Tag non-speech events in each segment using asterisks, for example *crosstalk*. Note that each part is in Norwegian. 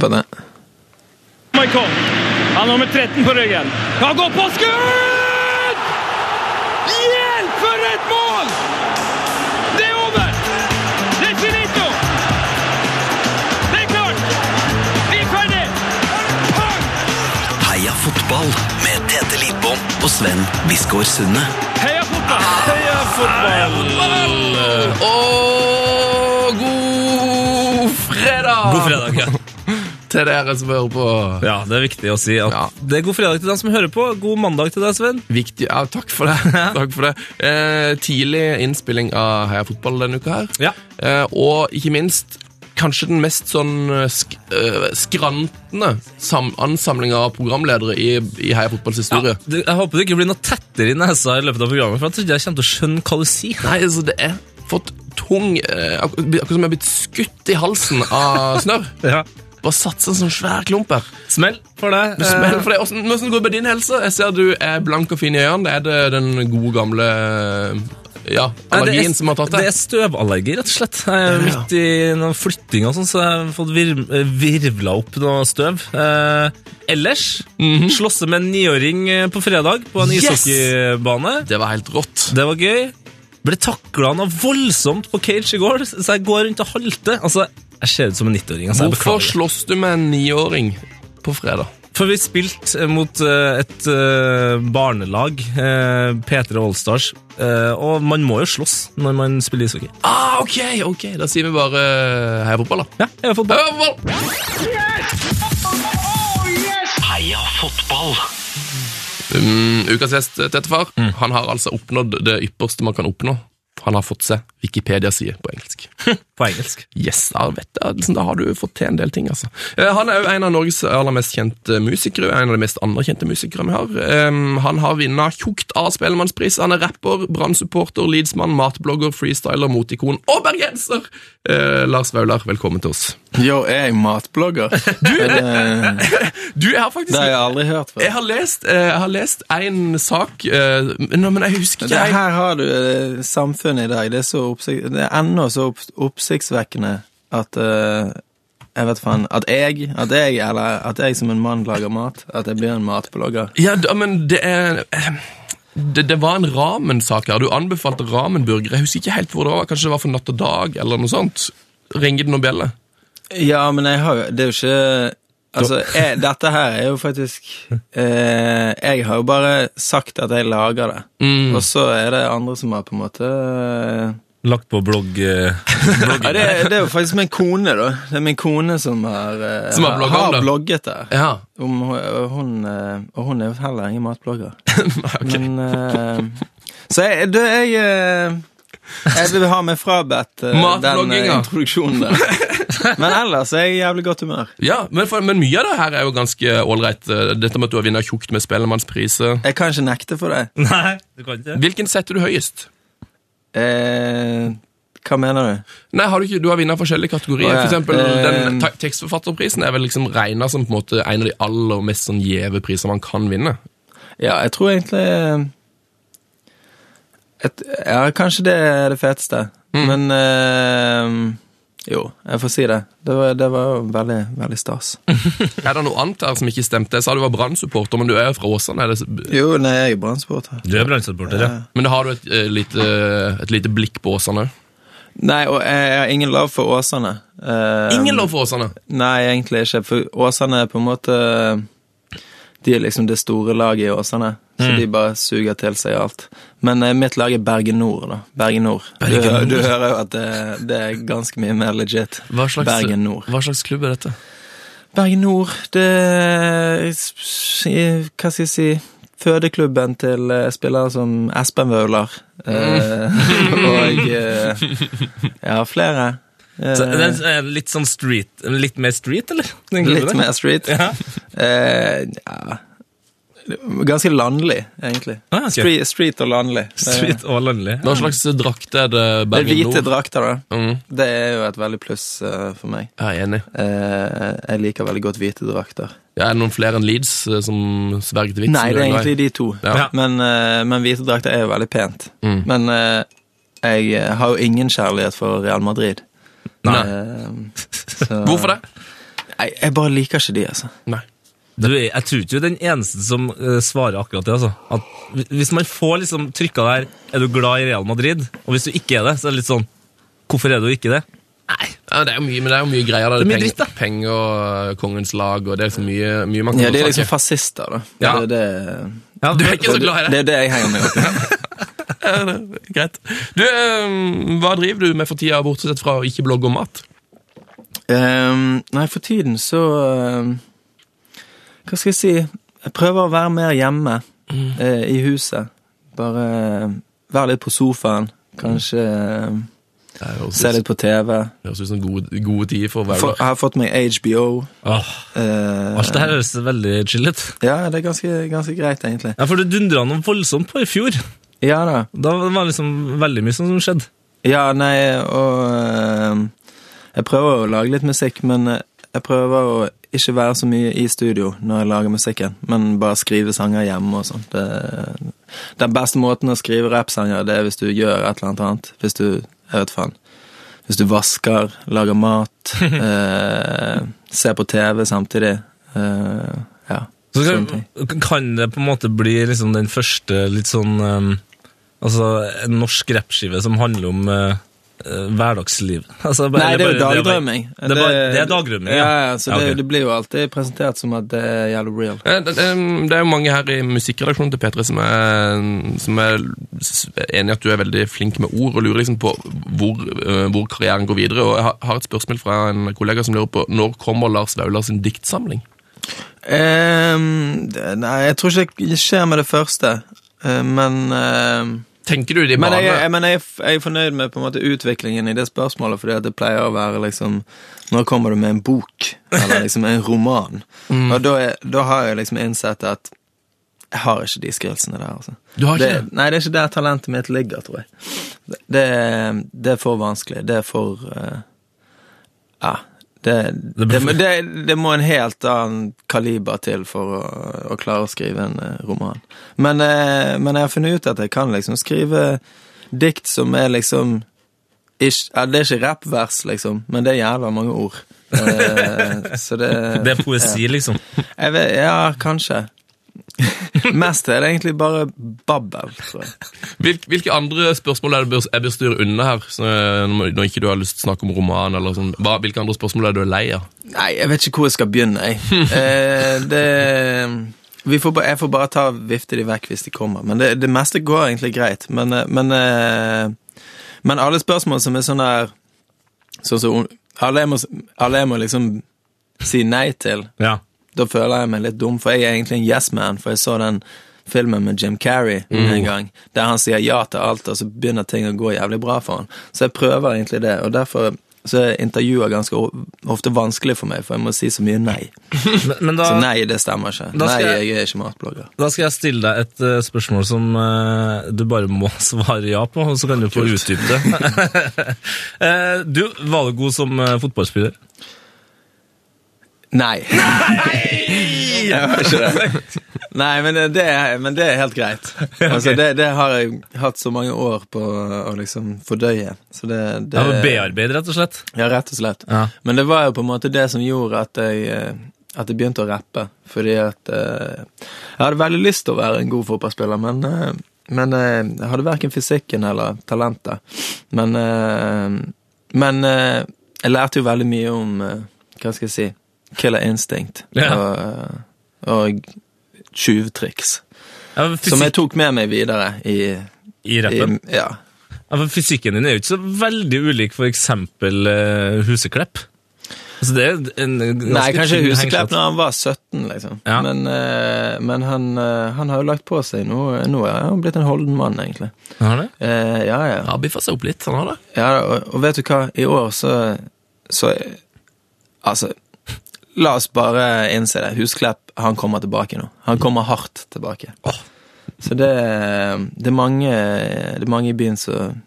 på det. Michael. Han har nummer 13 på ryggen. Han går på skudd! Hjelp, for et mål! Det er over! Det er finito! Det er klart! Vi er ferdig! Heia fotball med Tete Lidbom og Sven Biskår Sunde. Heia fotball! Heia fotball! Og god fredag! God fredag, ja. Til dere som hører på. ja. Det er viktig å si at Ja. det er god fredag til deg som hører på. God mandag til deg, Sven. Viktig, ja, Takk for det. *laughs* takk for det. Eh, tidlig innspilling av Heia fotball denne uka her. Ja. Eh, og ikke minst kanskje den mest sånn eh, sk uh, skrantende sam ansamling av programledere i, i Heia fotballs historie. Du, jeg håper du ikke blir noe tettere i nesa i løpet av programmet, for jeg trodde jeg kommer til å skjønne hva du sier. Nei, altså det er fått tung eh, Akkurat som jeg er blitt skutt i halsen av snørr. *laughs* Ja. Bare satt seg en sånn svær klump her. Smell for deg. Smell for det. Hvordan, hvordan går det med din helse? Jeg ser du er blank og fin i øynene. Det Er det den gode, gamle ja, Nei, er- som har tatt deg? Det er støvallergi, rett og slett. Jeg er Ja. midt i noen flytting og sånn, så jeg har fått vir virvla opp noe støv. Eh, ellers slåsse med en niåring eh, på fredag på en Yes! ishockeybane. Det var helt rått. Det var gøy. Ble takla noe voldsomt på cage i går, så jeg går rundt og halter. Altså, jeg ser ut som en 90-åring. Altså, Hvorfor slåss du med en niåring på fredag? For vi spilte mot eh, et eh, barnelag, eh, P3 Allstars, eh, og man må jo slåss når man spiller ishockey. Ah, ok, ok. Da sier vi bare eh, heia fotball, da. Ja, heia fotball. Heia fotball! Heia fotball! Um, ukas gjest, Tettefar, mm. han har altså oppnådd det ypperste man kan oppnå. Han har fått seg Wikipedia-side på engelsk. *laughs* på engelsk. Yes, da, vet jeg, liksom, da har du fått til en del ting, altså. Eh, Han er jo en av Norges aller mest kjente musikere, en av de mest anerkjente musikere vi har. Um, han har vunnet tjukt av Spellemannspris. Han er rapper, brannsupporter, Leedsmann, matblogger, freestyler, motikon og bergenser! Uh, Lars Vaular, velkommen til oss. Yo, er jeg matblogger? *laughs* Du, *laughs* Du, jeg har faktisk det har jeg aldri hørt før. jeg har lest, eh, jeg har lest en sak, eh, men men jeg husker Det, ikke jeg. her har du eh, samfunnet i dag. Det er, så oppsik det er ennå så oppsiktsvekkende at uh, jeg vet faen At jeg, at jeg, eller at jeg som en mann lager mat, at jeg blir en matblogger. Ja, da, men det er eh, det, det var en ramensak her. Du anbefalte ramenburger. Jeg husker ikke helt hvor det var. Kanskje det var for Natt og Dag eller noe sånt. Ringer det noen bjelle? Ja, men jeg har jo Det er jo ikke Altså, jeg, dette her er jo faktisk eh, Jeg har jo bare sagt at jeg lager det. Mm. Og så er det andre som har på en måte eh, Lagt på blogg... eh, *laughs* Ja, det, det er jo faktisk min kone, da. Det er min kone som har, eh, Som har blogget har det? blogget det. Ja. Om, og hun, eh, og hun er jo heller ingen matblogger. *laughs* ok. Men eh, Så jeg, du, jeg Jeg vil ha meg frabedt den introduksjonen der. *laughs* Men ellers er jeg i jævlig godt humør. Ja, men, for, men mye av det her er jo ganske ålreit. eh, Dette med at du har vunnet tjukt med Spellemannspriser. Jeg kan ikke nekte for det. *laughs* Nei, du kan ikke. Hvilken setter du høyest? Eh, hva mener du? Nei, har du, ikke, du har vunnet forskjellige kategorier. Oh, ja. For eksempel, Eh, den tekstforfatterprisen er vel liksom regnet som på en måte en av de aller mest sånn gjeve priser man kan vinne. Ja, jeg tror egentlig eh, et, Ja, kanskje det er det feteste. Mm. Men eh, Jo, jeg får si det. Det var, det var veldig, veldig stas. *laughs* Er det noe annet her som ikke stemte? Jeg sa du var brannsupporter, men du er jo fra Åsane. Det, Jo, nei, jeg er brannsupporter. Du er brannsupporter, ja. men har du et, et, lite, et lite blikk på Åsane? Nei, og jeg har ingen lov for Åsane. Uh, Ingen lov for Åsane! Nei, egentlig ikke. For Åsane er på en måte De er liksom det store laget i Åsane. Så Mm. de bare suger til seg alt. Men eh, mitt lag er Bergen Nord, da. Bergen Nord. Bergen du, Nord. du hører jo at det, det er ganske mye mer legit. Hva slags, Bergen Nord. Hva slags klubb er dette? Bergen Nord, det er Hva skal jeg si Fødeklubben til eh, spillere som Espen Vaular. Mm. *laughs* og eh, ja, flere. Eh, Så, den er litt sånn street Litt mer street, eller? Litt mer street. Ja. Eh, ja Ganske landlig, egentlig. Ah, okay. street, street og landlig. Street og landlig. Hva slags drakt er det det er hvite drakter, da. Mm, Det er jo et veldig pluss eh, for meg. jeg er enig. Eh, jeg liker veldig godt hvite drakter. Ja, er det noen flere enn Leeds eh, som sverger til vits? Nei, det er egentlig de to. Ja. Men, men hvite drakter er jo veldig pent. Mm. Men jeg har jo ingen kjærlighet for Real Madrid. Nei. *laughs* Så- Hvorfor det? Nei, jeg bare liker ikke de, altså. Nei. Du, er- jeg tror ikke du er den eneste som eh, svarer akkurat det. altså. At Hvis man får liksom trykka der Er du glad i Real Madrid? Og hvis du ikke er det, så er det litt sånn Hvorfor er du ikke det? Nei. Ja, det er jo mye, men det er jo mye greier. der. Det er mye Peng- dritt, da. Penger og kongens lag, og det er så mye, mye man kan Ja, De er liksom fascister, da. Ja. Det, det, Ja, Du er ikke så glad i det det? er det jeg henger med opp. *laughs* Ja, Greit. Du, eh, hva driver du med for tida, bortsett fra å ikke blogge om mat? Um, nei, for tiden så ehm, Hva skal jeg si? Jeg prøver å være mer hjemme eh, i huset. Bare eh, være litt på sofaen. Kanskje se litt på TV. høres ut som gode, tider for å være For, jeg har fått meg HBO. Åh, eh, Alt det her høres veldig chill ut. ja, det er ganske, ganske greit, egentlig. Ja, For du dundra noe voldsomt på i fjor. Ja da. Da var det liksom veldig mye som skjedde. Ja, nei, og ehm, Jeg prøver å lage litt musikk, men eh, jeg prøver å ikke være så mye i studio når jeg lager musikken, men bare skrive sanger hjemme og sånn. Den beste måten å skrive rappsanger, det er hvis du gjør et eller annet annet. Hvis du Jeg vet faen. Hvis du vasker, lager mat, *laughs* eh, ser på TV samtidig. Eh, ja. Så kan, kan det på en måte bli liksom den første litt sånn um, Altså en norsk rappskive som handler om uh, hverdagsliv? *laughs* Altså, bare- Nei, det er jo bare- dagdrømming. Det, er bare- det er dagdrømming, ja. ja. ja, så Ja, det, det blir jo alltid presentert som at det er jævlig real. Eh, Det, det det er jo mange her i musikkredaksjonen til P3 som er, som er enig i at du er veldig flink med ord, og lurer liksom på hvor, eh, hvor karrieren går videre. Og Jeg har- et spørsmål fra en kollega som lurer på når kommer Lars Vaular sin diktsamling? Um, nei, jeg tror ikke det skjer med det første, eh, men ehm, Tenker du de Men, jeg, jeg, men jeg, jeg er fornøyd med på en måte utviklingen i det spørsmålet, fordi at det pleier å være liksom Når kommer du med en bok, eller *laughs* liksom en roman? Mm. Og da, da har jeg liksom innsett at jeg har ikke de skillsene der. altså. Du har ikke det, det? Nei, det er ikke der talentet mitt ligger, tror jeg. Det, det, det er for vanskelig. Det er for uh, Ja. Det, Det det, det, må en helt annen kaliber til for å, å klare å skrive en eh, roman. Men, eh, men jeg har funnet ut at jeg kan liksom skrive dikt som er liksom ikke, Det er ikke rappvers, liksom, men det er jævla mange ord. Eh, så det *laughs* Det er poesi, liksom. jeg vet, Ja, kanskje. *laughs* Mest er det egentlig bare babbel. Hvilke, hvilke andre spørsmål er det bør, jeg bør styre unna her, eh, når ikke du har lyst til å snakke om roman? eller sånn? Hva, hvilke andre spørsmål er du lei av? Nei, jeg vet ikke hvor jeg skal begynne, jeg. *laughs* Eh, det vi får, ba- Jeg får bare ta vifte de vekk hvis de kommer. Men det, det meste går egentlig greit. Men, eh, men, eh, men alle spørsmål som er sånn der Sånn som alle, jeg må, alle jeg må liksom si nei til, Ja. Da føler jeg meg litt dum, for jeg er egentlig en yes man, for jeg så den filmen med Jim Carrey en gang, der han sier ja til alt, og så begynner ting å gå jævlig bra for han. Så jeg prøver egentlig det, og derfor så er intervjuer ganske ofte vanskelig for meg, for jeg må si så mye nei. *laughs* Men, men da, Så nei, det stemmer ikke. Nei, jeg- jeg er ikke matblogger. da skal jeg stille deg et uh, spørsmål som uh, du bare må *laughs* svare ja på, og så kan du få utdype det. uh, *laughs* du, var du god som fotballspiller? *laughs* Nei. jeg ikke det. Nei, men det, er, men det er helt greit. *laughs* Altså, det, det har jeg hatt så mange år på å liksom fordøye. Så det, det Ja, Bearbeide, Bearbeid, rett og slett? Ja, rett og slett. Ja. Men det var jo på en måte det som gjorde at jeg, eh, at jeg begynte å rappe. Fordi at eh, Jeg hadde veldig lyst til å være en god fotballspiller, men, eh, men jeg hadde verken fysikken eller talentet. Men, men jeg lærte jo veldig mye om Hva skal jeg si Killer instinct Ja. og, eh, og tjuvtriks. Ja, Som jeg tok med meg videre i, i i? Ja. Ja, for Fysikken din er jo ikke så veldig ulik for eksempel uh, Huseklepp. Altså, det er en Nei, kanskje Huseklepp når han var 17, liksom. Ja. Men, uh, men han, uh, han har jo lagt på seg Nå, nå er han blitt en holden mann, egentlig. Har det? Uh, ja, ja. Ja, biffa seg opp litt, han har det. ja og, og vet du hva, i år så, så Altså, la oss bare innse det. Husklepp, han kommer tilbake nå. Han kommer hardt tilbake. Så det, det, er mange, det er mange i byen som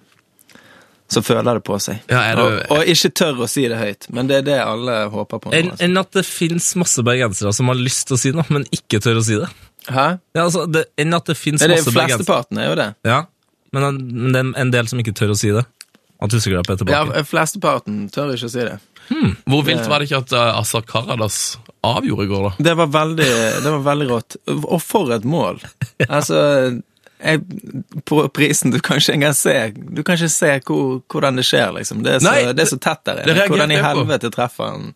som føler det på seg. Ja, det- og, og ikke tør å si det høyt, men det er det alle håper på. nå, altså. enn at det fins masse bergensere som har lyst til å si noe, men ikke tør å si det. Hæ? Ja, altså, det Enn at det fins masse er bergensere Flesteparten er jo det. Ja, men, men det er en del som ikke tør å si det. At Huseklepp er Ja, tilbake. Flesteparten tør ikke å si det. Hvor vilt var det ikke at uh, Asa Karadas avgjorde i går, da? Det var veldig, det var veldig rått. Og for et mål! Altså jeg, På prisen Du kan ikke engang se Du kan ikke se hvor, hvordan det skjer, liksom. Det er så, Nei, det er så tett der inne. Hvordan i helvete treffer han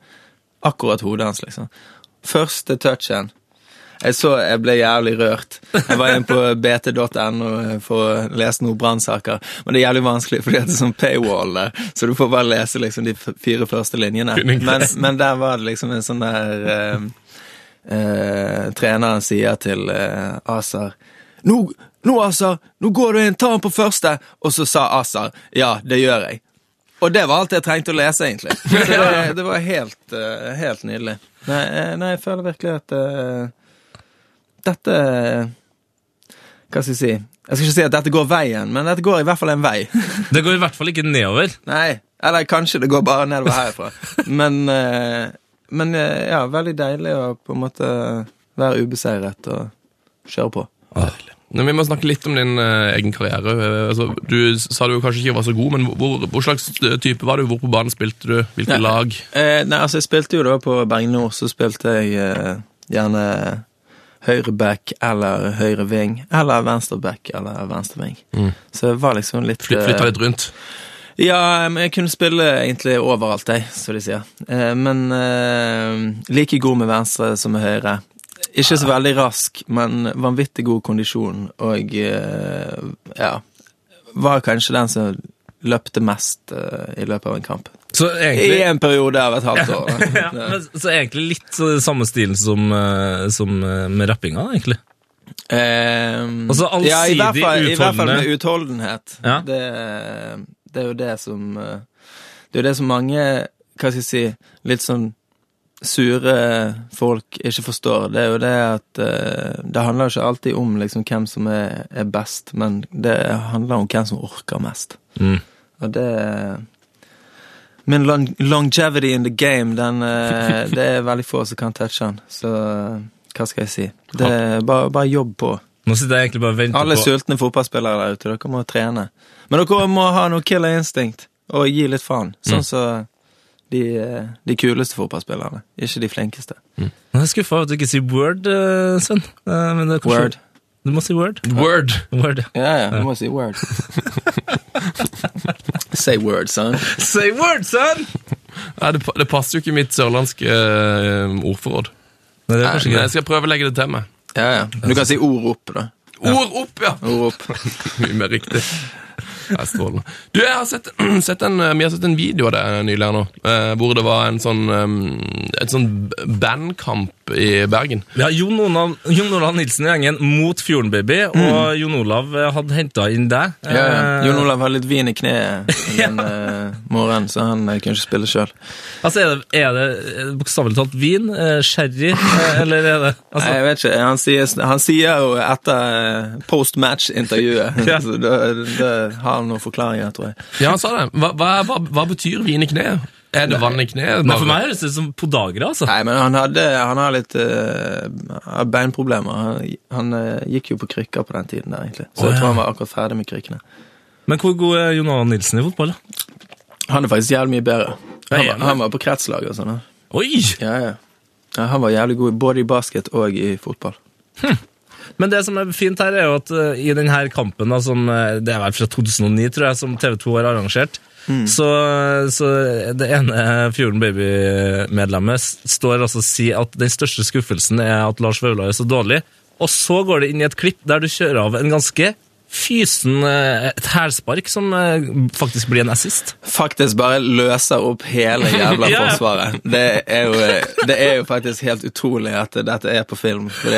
akkurat hodet hans, liksom. Første touchen. Jeg så jeg ble jævlig rørt. Jeg var inne på *laughs* bt.no for å lese noen brannsaker, men det er jævlig vanskelig fordi det er sånn paywall der, så du får bare lese liksom de fire første linjene. Men, men der var det liksom en sånn der eh, eh, Treneren sier til eh, Azar nå, nå, Azar, nå går du inn, ta han på første! Og så sa Azar ja, det gjør jeg. Og det var alt jeg trengte å lese, egentlig. Så det, det var helt, eh, helt nydelig. Nei, eh, nei, jeg føler virkelig at eh, dette Hva skal jeg si? Jeg skal ikke si at dette går veien, men dette går i hvert fall en vei. *laughs* Det går i hvert fall ikke nedover. Nei, eller kanskje det går bare nedover herfra. Men, eh, men eh, ja, veldig deilig å på en måte være ubeseiret og kjøre på. Men vi må snakke litt om din uh, egen karriere. Altså, du sa du kanskje ikke var så god, men hvor, hvor slags type var du? Hvor på banen spilte du? Hvilke Nei. lag? Eh, nei, altså jeg spilte jo da på Bergen Nord, så spilte jeg eh, gjerne høyre back eller høyre ving, eller venstre back eller venstre ving. Så det var liksom litt Flyt, flytta litt rundt? Ja, men jeg kunne spille egentlig overalt, jeg, som de sier. Eh, men eh, like god med venstre som med høyre. Ikke så veldig rask, men vanvittig god kondisjon, og eh, ja Var kanskje den som løpte mest i løpet av en kamp. Så I en periode av et halvt år. *laughs* ja, men, så egentlig litt så samme stilen som, eh, som eh, med rappinga, egentlig. Um, Altså allsidig ja, i hvert fall, I hvert fall med utholdenhet. Ja. Det, det er jo det som eh, Det er jo det som mange, hva skal jeg si, litt sånn sure folk ikke forstår. Det er jo det at det handler jo ikke alltid om liksom hvem som er, er best, men det handler om hvem som orker mest. Mm. Og det Min long longevity in the game, den, eh, *laughs* det er veldig få som kan touche den. Så eh, hva skal jeg si? Det er bare, bare jobb på. Nå sitter jeg egentlig bare og venter Alle på sultne fotballspillere der ute, dere må trene. Men dere må ha noe killer instinct og gi litt faen. Sånn som de, eh, de kuleste fotballspillerne, ikke de flinkeste. Jeg er skuffa over at du ikke sier word, Sven. Men det er kanskje- Word. Du må si word. Word! Word, ja. Ja, du må si word. *laughs* Say word, son. Say word, son! Nei, det, det passer jo ikke i mitt sørlandske uh, ordforråd. Nei, det er Nei, men jeg skal prøve å legge det til meg. Ja, ja. Du kan si ord opp, da. Ord opp, ja! Ord opp. *laughs* Mye mer riktig. Det er strålende. Du, jeg har sett, *clears throat* sett en, Vi har sett en video av det nylig her nå, eh, hvor det var en sånn eh, et sånn bandkamp i Bergen. Ja, Jon Olav, Jon Olav Nilsen i gjengen mot Fjordenbaby, mm. og Jon Olav eh, hadde henta inn deg. Ja, ja. Eh, Jon Olav har litt vin i kneet *laughs* den ja. morgenen, så han kan ikke spille sjøl. Altså, Er det, er det eh, bokstavelig talt vin, eh, sherry, eh, eller er det *laughs* altså, Nei, jeg vet ikke. Han sier, han sier jo etter eh, post-match-intervjuet *laughs* Ja. Så da, da har han noen forklaringer, tror jeg. Ja, han sa det. Hva, hva, hva, betyr vin i kneet? Er det vann i kneet? Men for meg høres det ut som dager, altså. Nei, men han, hadde, han har litt uh, beinproblemer. Han, han uh, gikk jo på krykker på den tiden der, egentlig. Så Å, jeg tror han var akkurat ferdig med krykkene. Men hvor god er Jon Arne Nilsen i fotball? da? Han er faktisk jævlig mye bedre. Han, er var- han var på kretslag og sånn. Oi! Ja, ja. ja, han var jævlig god både i basket og i fotball. Men det som er fint her, er jo at uh, i denne kampen, da, som uh, det er vel fra 2009, tror jeg, som TV 2 har arrangert, så, så det ene Fjorden Baby-medlemmet står altså og sier at den største skuffelsen er at Lars Vaular er så dårlig, og så går det inn i et klipp der du kjører av en ganske fysen eh, et hælspark som eh, faktisk blir en assist. Faktisk bare løser opp hele jævla *laughs* Ja, forsvaret. Det er, jo, det er jo faktisk helt utrolig at dette er på film, for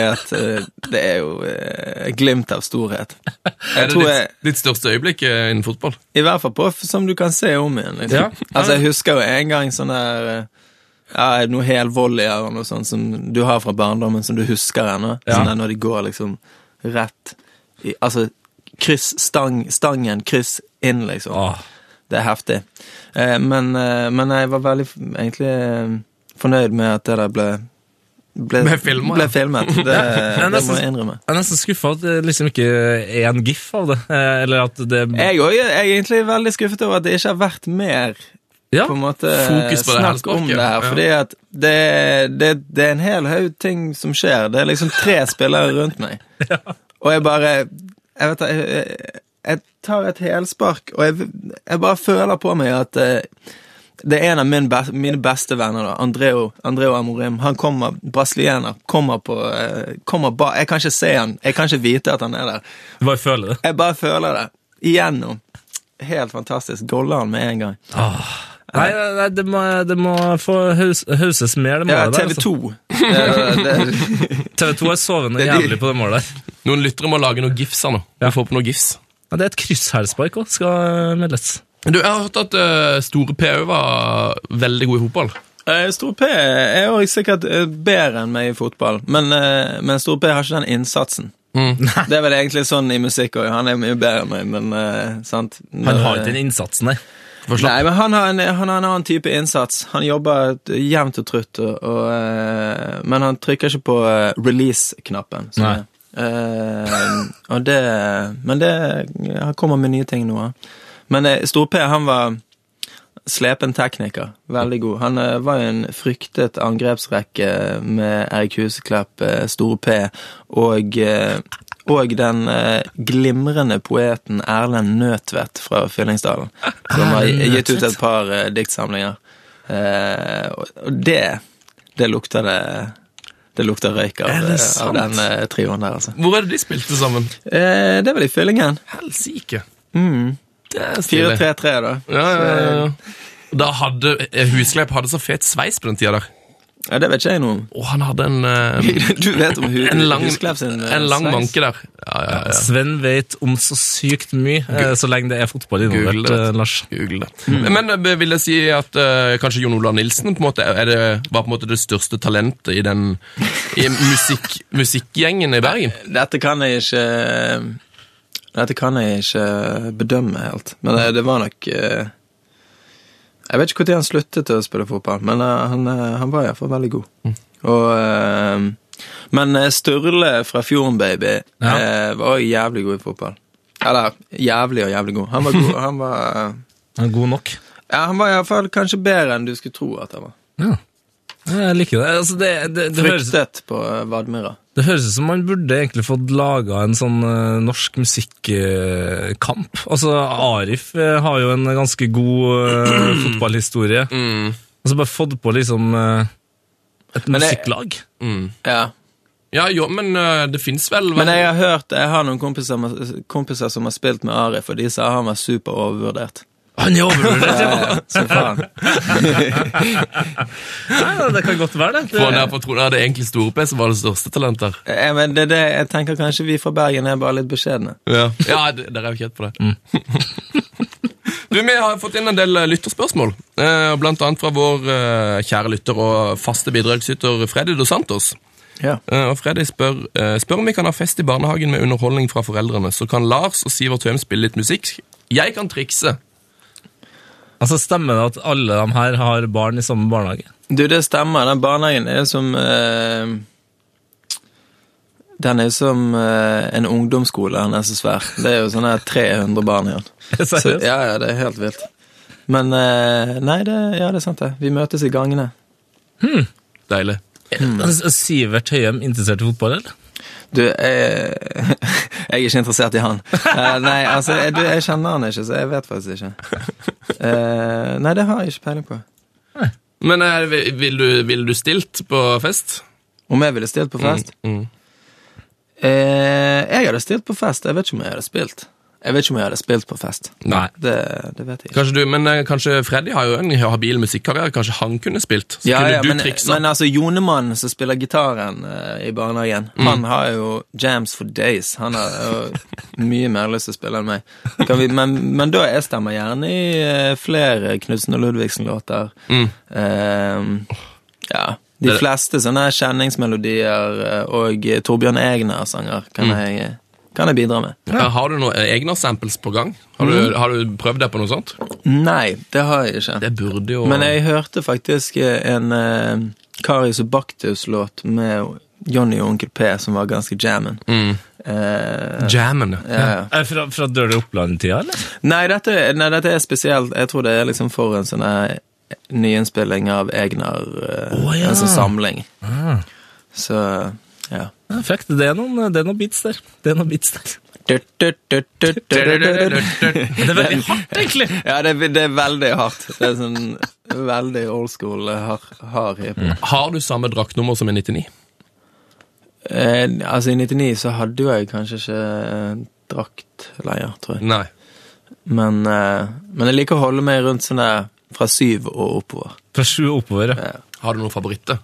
det er jo eh, glimt av storhet. Er det ditt, ditt største øyeblikk eh, innen fotball? I hvert fall på som du kan se om igjen. Liksom. Ja. Altså, jeg husker jo en gang sånn der eh, ja, Noe helvolley og noe sånt som du har fra barndommen, som du husker ennå. Ja. Sånn der når de går liksom rett i Altså kryss, stang, stangen, kryss inn, liksom. Åh. Det er heftig. Eh, men, eh, men jeg var veldig egentlig eh, fornøyd med at det der ble ble, Med filmet, ble *laughs* ja. filmet. Det, jeg er det nesten- må jeg innrømme. Jeg er nesten skuffa at det liksom ikke er en gif av det. eh, Eller at det Jeg òg er egentlig veldig skuffet over at det ikke har vært mer Ja, på en måte fokus på det snakk hælsparket, om det her. ja. Fordi at det, det, det er en hel haug ting som skjer. Det er liksom tre spillere rundt meg. *laughs* Og jeg bare Jeg vet jeg, jeg, jeg tar et helspark, og jeg, jeg bare føler på meg at eh, det er en av min be mine beste venner, da, Andreo, Andreo Amorim. Han kommer, brasilianer, kommer på eh, kommer ba Jeg kan ikke se han, jeg kan ikke vite at han er der. Du bare føler det. Jeg bare føler det. Igjennom. Helt fantastisk. Goller han med en gang. Nei, nei det, må, det må få haus, hauses mer, det målet ja, TV Altså. 2. der. Altså. TV 2 er sovende er jævlig på det målet der. Noen lyttere må lage noen gifs her nå. Ja. Få på noen gifs. Ja, det er et krysshælspark òg, skal meldes. Du, Jeg har hørt at uh, Store P òg var veldig god i fotball. Store P er jo sikkert eh, bedre enn meg i fotball, men, eh, men Store P har ikke den innsatsen. *laughs* Det er vel egentlig sånn i musikk òg. Han er mye bedre enn meg, men eh, sant Han har ikke den innsatsen Nei, men han har, en, han har en annen type innsats. Han jobber jevnt og trutt, og, og, eh, men han trykker ikke på eh, release-knappen. Nei. Og det Men det Han kommer med nye ting nå. Men Stor-P, han var slepen tekniker. Veldig god. Han var jo en fryktet angrepsrekke med Erik Huseklepp, Store P og og den eh, glimrende poeten Erlend Nøtvedt fra Fyllingsdalen, som har gitt ut et par eh, diktsamlinger. Eh, og det Det lukter det Det lukter røyk av, av den eh, trioen der, altså. Hvor er det de spilte sammen? Eh, det var i Fyllingen. Helsike. Mm. Det er stilig. 4-3-3, da. Ja, ja, ja, ja. Da hadde Husleip hadde så fet sveis på den tida der. Ja, det vet ikke jeg noe om. Og han hadde en eh, *laughs* Du vet om hu En lang, Husklepp sin eh, en lang sveis. manke der. Ja, ja, ja. Sven vet om så sykt mye, eh, så lenge det er fotball involvert, Google det. eh, Lars. Google det. Men eh, vil jeg si at eh, kanskje Jon Olav Nilsen på en måte er det, var på en måte det største talentet i den i musikk, *laughs* musikkgjengen i Bergen? Dette kan jeg ikke Dette kan jeg ikke bedømme helt. Men det, det var nok eh, Jeg vet ikke når han sluttet å spille fotball, men eh, han, eh, han var iallfall veldig god. Og eh, Men Sturle fra Fjorden Baby Ja. var jævlig god i fotball. Eller jævlig og jævlig god. Han var god. *laughs* Han var, Han god nok. ja, han var iallfall kanskje bedre enn du skulle tro at han var. Ja. Jeg liker det. Altså, det, det, det, høres, Fryktet på eh, Vadmyra. det høres ut som man burde egentlig fått laga en sånn uh, norsk musikkamp. altså, Arif uh, har jo en ganske god *clears throat* fotballhistorie. Mm. Altså, bare fått på liksom et Men musikklag. musikklag. Mm. Ja. Ja, jo, men det fins vel Men jeg har hørt, jeg har noen kompiser, kompiser som har spilt med Arif, og de sa han var super overvurdert. Han er overvurdert, ja! Ja, faen. *laughs* Nei, Det kan godt være, det. Få det på tronen. det egentlig Store P som var det største talentet. Eh, men det, er det, jeg tenker kanskje vi fra Bergen er bare litt beskjedne. Ja, ja dere er jo kjent på det. *laughs* du, Vi har fått inn en del eh, lytterspørsmål, eh, blant annet fra vår eh, kjære lytter og faste bidragsyter Freddy Dos Santos. Ja. Eh, Og Freddy spør, spør om vi kan ha fest i barnehagen med underholdning fra foreldrene. Så kan Lars og Sivert Høem spille litt musikk. Jeg kan trikse. Altså, Stemmer det at alle de her har barn i samme barnehage? Du, det stemmer. Den barnehagen er som eh, Den er som eh, en ungdomsskole. Den er så svær. Det er jo sånne 300 barn i *laughs* den. Så, Seriøst? ja, ja, det er helt vilt. Men eh, Nei, det, ja, det er sant, det. Vi møtes i gangene. Hmm. Deilig. Er Sivert Høyem interessert i fotball, eller? Du, jeg, *laughs* jeg er ikke interessert i han. Uh, nei, altså, jeg, du, jeg kjenner han ikke, så jeg vet faktisk ikke. Uh, nei, det har jeg ikke peiling på. Men uh, vil- vil du, vil du stilt på fest? Om jeg ville stilt på fest? Mm. Eh, jeg hadde stilt på fest. Jeg vet ikke om jeg hadde spilt. Jeg vet ikke om jeg hadde spilt på fest. Nei. Det, det vet jeg ikke. Kanskje du, men eh, kanskje Freddy har jo en habil musikkarriere. Kanskje han kunne spilt? Så Ja, kunne ja, du men, triksa? men altså, Jonemannen som spiller gitaren eh, i barnehagen, Mm. han har jo jams for days. Han har jo mye mer lyst til å spille enn meg. Kan vi, men, men da jeg stemmer gjerne i eh, flere Knutsen og Ludvigsen-låter. Mm. Eh, ja. De Det- fleste sånne kjenningsmelodier eh, og Torbjørn Egner-sanger kan, Mm. jeg, kan jeg bidra med. Ja, Har du noen egne samples på gang? Har du, har du prøvd deg på noe sånt? Nei, det har jeg ikke. Det burde jo Men jeg hørte faktisk en uh, Karius og Baktus-låt med Johnny og Onkel P som var ganske jammen. mm. Eh, Jammen. ja, ja. Fra, fra Dirty Oppland-tida, eller? Nei, dette, nei, dette er spesielt. Jeg tror det er liksom for en sånn nyinnspilling av Egnar, Uh, oh, ja. en sånn samling. Ah. Så ja. Ja, Fuck, det er noen, det er noen beats der. Det er noen beats der. Det er veldig hardt, egentlig. Ja, det, er- det er veldig hardt. Det er sånn veldig old school eh, hard, hard hiphop. Har du samme draktnummer som i 99? Eh, altså, i 99 så hadde jo jeg kanskje ikke draktleier, drakt lenger, tror jeg. Nei. Men, eh, men jeg liker å holde meg rundt sånn der fra syv og oppover. Fra sju og oppover, ja. Har du noen favoritter?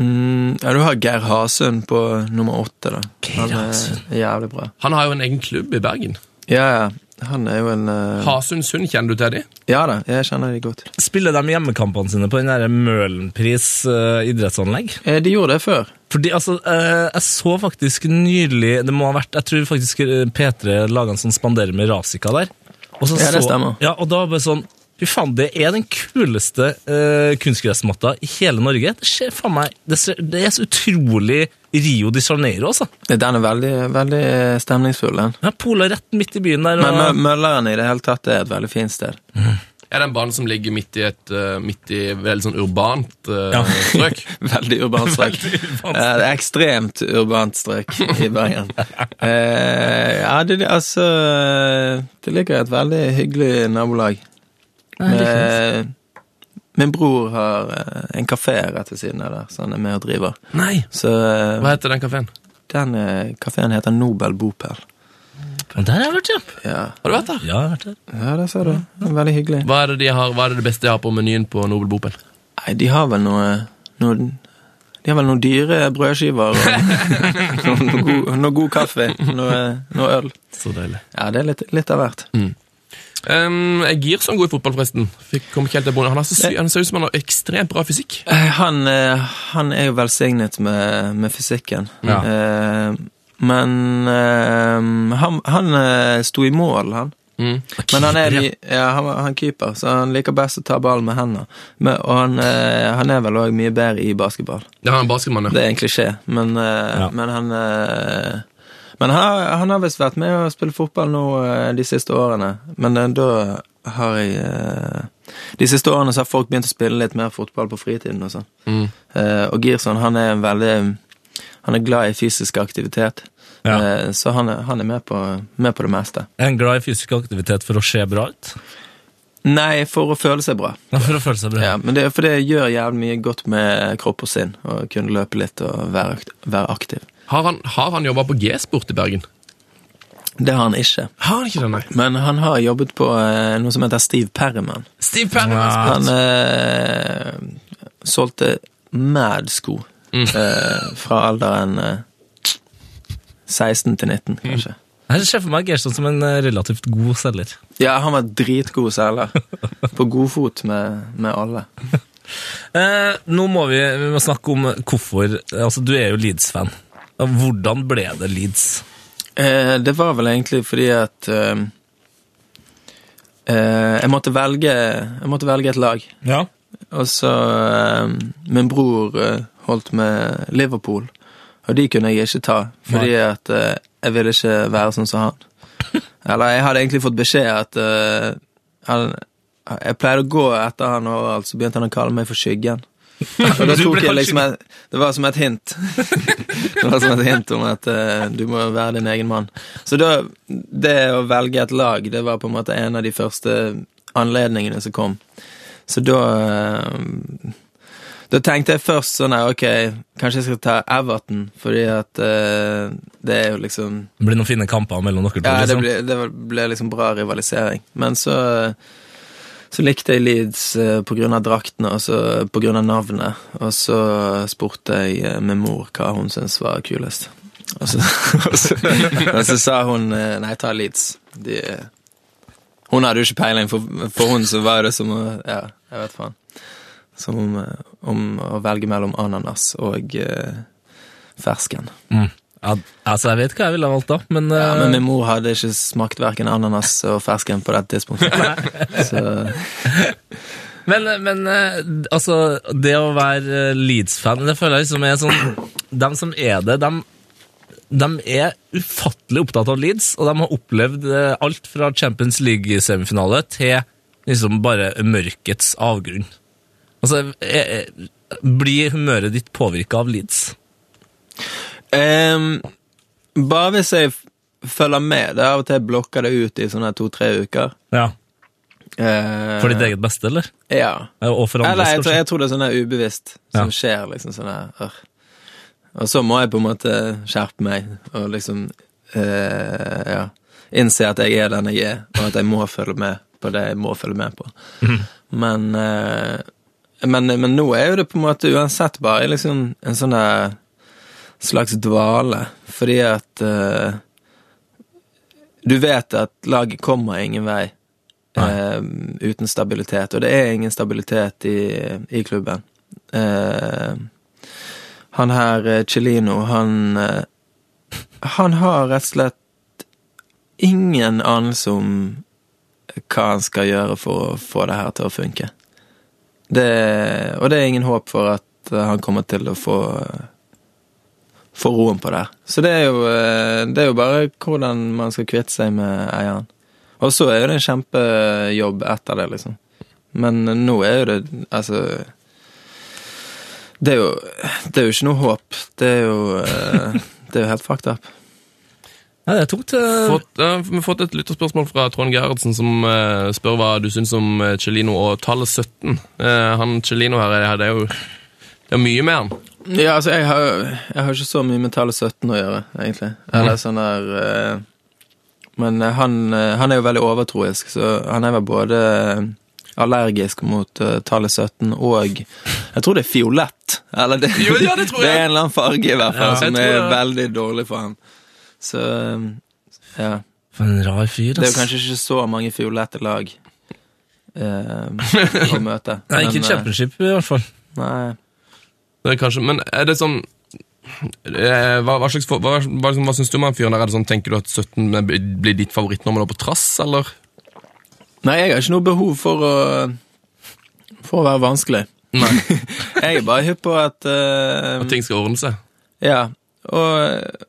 Mm, ja, du har Geir Hasund på nummer åtte, da. Han er jævlig bra. Han har jo en egen klubb i Bergen. Ja, ja. Han er jo en uh... Hasund-Sund, kjenner du til de? Ja da, jeg kjenner de godt. Spiller de hjemmekampene sine på den der Møhlenpris uh, idrettsanlegg? Eh, de gjorde det før. Fordi, altså, uh, jeg så faktisk nylig Det må ha vært Jeg tror faktisk eh, P3 laga en sånn spanderer med Rasika der. Og så Ja, det så- stemmer. Ja, og da var det sånn Fy faen, det er den kuleste uh, kunstgressmatta i hele Norge. Det skjer faen meg Det, ser, det er så utrolig Rio de Janeiro, altså. Den er veldig, veldig stemningsfull, den. Ja, Pola rett midt i byen der. Men Og, Men Mølleren i det hele tatt er et veldig fint sted. Er det en bane som ligger midt i et uh, midt i veldig sånn urbant uh, Ja. strøk? *laughs* Veldig urbant strøk. *laughs* urbant Uh, det er ekstremt urbant strøk i *laughs* Bergen. Eh, ja, det, det- altså Det ligger et veldig hyggelig nabolag. Med, min bror har eh, en kafé rett ved siden av der, så han er med og driver. Nei. Så eh, Hva heter den kafeen? den eh, kafeen heter Nobel Bopel. Men der har jeg vært, ja. Ja, Har du vært der? Ja, jeg har vært der. ja der ser du. Veldig hyggelig. Hva er det, de har, hva er det, det beste de har på menyen på Nobel Bopel? Nei, de har vel noe, noe De har vel noen dyre brødskiver og noe, *laughs* noe, god, noe god kaffe. Noe, noe øl. Så deilig. Ja, det er litt, litt av hvert. Um, er Girson god i fotball, forresten? Fikk, kom ikke helt til bonde. Han, så han ser ut som han har ekstremt bra fysikk. Eh, Han, eh, han er jo velsignet med, med fysikken. Ja. Uh, men uh, han, han sto i mål, han. Mm. Men han er, ja. han, han keeper, så han liker best å ta ballen med hendene. Men, og han, han er vel òg mye bedre i basketball. Det han er basketmann, ja. Det er en klisjé, men, Ja. men han Men han, han har visst vært med å spille fotball nå eh, de siste årene. Men eh, da har jeg eh, De siste årene så har folk begynt å spille litt mer fotball på fritiden og sånn. Mm. Og Girson, han er veldig Han er glad i fysisk aktivitet. Ja. Så han er, han er med, på, med på det meste. Er han glad i fysisk aktivitet for å se bra ut? Nei, for å føle seg bra. Ja, for å føle seg bra. Ja, men det, for det gjør jævlig mye godt med kropp og sinn å kunne løpe litt og være, være aktiv. Har han, har han jobba på G-sport i Bergen? Det har han ikke. Har han ikke det, nei? Men han har jobbet på eh, noe som heter Steve Perriman. Steve Perry. Ja. Han eh, solgte mad sko eh, fra alderen eh, 16 til 19, kanskje. Jeg ser for meg Gerson som en eh, relativt god selger. Ja, han var dritgod selger. *laughs* På godfot med, med alle. Eh, nå må vi, vi må snakke om hvorfor Altså, du er jo Leeds-fan. Hvordan ble det Leeds? Eh, det var vel egentlig fordi at eh, eh, jeg, måtte velge, jeg måtte velge et lag. Ja. Og så eh, Min bror eh, holdt med Liverpool, og de kunne jeg ikke ta, fordi at eh, jeg ville ikke være sånn som han. *laughs* Eller jeg hadde egentlig fått beskjed at han, Jeg pleide å gå etter han overalt, så begynte han å kalle meg for Skyggen. Og da tok jeg liksom et, Det var som et hint. *laughs* det var som et hint om at uh, du må være din egen mann. Så da Det å velge et lag, det var på en måte en av de første anledningene som kom. Så da uh, Da tenkte jeg først sånn her, ok, kanskje jeg skal ta Everton, fordi at uh, det er jo liksom Det blir noen fine kamper mellom dere to. Ja, det liksom. ble, det ble liksom bra rivalisering. Men så så likte jeg Leeds pga. grunn av draktene og så av navnet. Og så spurte jeg med mor hva hun syntes var kulest. Og så, *laughs* og så, og så sa hun eh, nei, ta Leeds. De, hun hadde jo ikke peiling, for, for hun så var det som å Ja, jeg vet faen. Som om, eh, om å velge mellom ananas og eh, fersken. Mm. Ja, altså, jeg vet hva jeg ville valgt, da, men, Ja, eh, men min mor hadde ikke smakt verken ananas og fersken på det tidspunktet. *laughs* Så Men, men eh, altså, det å være eh, Leeds-fan, det føler jeg liksom er sånn De som er det, de, de er ufattelig opptatt av Leeds, og de har opplevd eh, alt fra Champions League-semifinale til liksom bare mørkets avgrunn. Altså, er, er, blir humøret ditt påvirka av Leeds? Ehm, bare hvis jeg følger med. Det er av og til blokker det ut i sånne to-tre uker. Ja. Eh, For ditt eget beste, eller? Ja. Og for andres, Eller jeg tror, jeg tror det er sånn ubevisst som Ja. skjer, liksom sånn der, Og så må jeg på en måte skjerpe meg og liksom eh, ja, innse at jeg er den jeg er, og at jeg må følge med på det jeg må følge med på. Men, eh, men, men nå er jo det på en måte uansett bare liksom en sånn der slags dvale, fordi at uh, du vet at laget kommer ingen vei uh, uten stabilitet, og det er ingen stabilitet i, i klubben. Uh, han her, Celino, han Han har rett og slett ingen anelse om hva han skal gjøre for å få det her til å funke. Det, og det er ingen håp for at han kommer til å få få roen på det. Så det er jo, eh, det er jo bare hvordan man skal kvitte seg med eieren. Og så er jo det en kjempejobb etter det, liksom. Men nå er jo det Altså Det er jo, det er jo ikke noe håp. Det er jo eh, Det er jo helt fucked up. Ja, det er tungt. Fått, vi har fått et lytterspørsmål fra Trond Gerhardsen, som eh, spør hva du syns om eh, Celino og tallet 17. Eh, han Celino her, er- det er jo er mye med han. Ja, altså, jeg har, jeg har ikke så mye med tallet 17 å gjøre, egentlig. Eller sånn der eh, Men eh, han, eh, han er jo veldig overtroisk, så han er vel både eh, allergisk mot eh, tallet 17 og Jeg tror det er fiolett. Eller det, Jo, ja, det tror jeg. det er en eller annen farge, i hvert fall, Ja, jeg som tror er det. veldig dårlig for ham. Så eh, ja. For en rar fyr, Det er ass. jo kanskje ikke så mange fiolette lag eh, *laughs* å møte. Nei, ikke Men, eh, championship, i hvert fall. Nei. Det er kanskje, men er det sånn eh, hva, hva, slags, hva, hva, hva syns du om han fyren der? Er det sånn, Tenker du at 17 blir ditt favorittnummer da på trass, eller? Nei, jeg har ikke noe behov for å For å være vanskelig. Nei. *laughs* Jeg er bare hypp på at uh, At ting skal ordne seg? Ja. Og eh,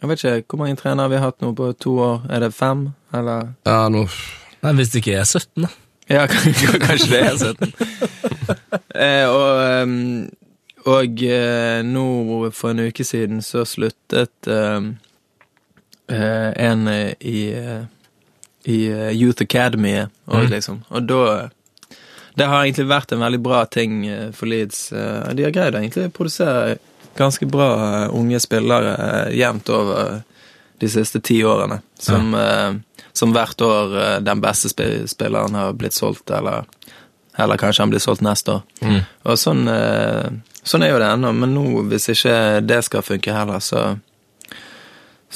jeg vet ikke hvor mange trenere vi har hatt nå på to år. Er det fem, eller? Ja, nå Nei, Hvis det ikke er 17, da. Ja, *laughs* kanskje det er 17. *laughs* eh, og ehm, og eh, nå for en uke siden så sluttet ehm, eh, en eh, i eh, i eh, Youth Academy og liksom. Og da Det har egentlig vært en veldig bra ting eh, for Leeds. Eh, de har greid å egentlig produsere ganske bra eh, unge spillere eh, jevnt over de siste ti årene. Som, eh, som hvert år eh, den beste sp spilleren har blitt solgt, eller, eller kanskje han blir solgt neste år. Og sånn, eh, sånn er jo det ennå, men nå, hvis ikke det skal funke heller, så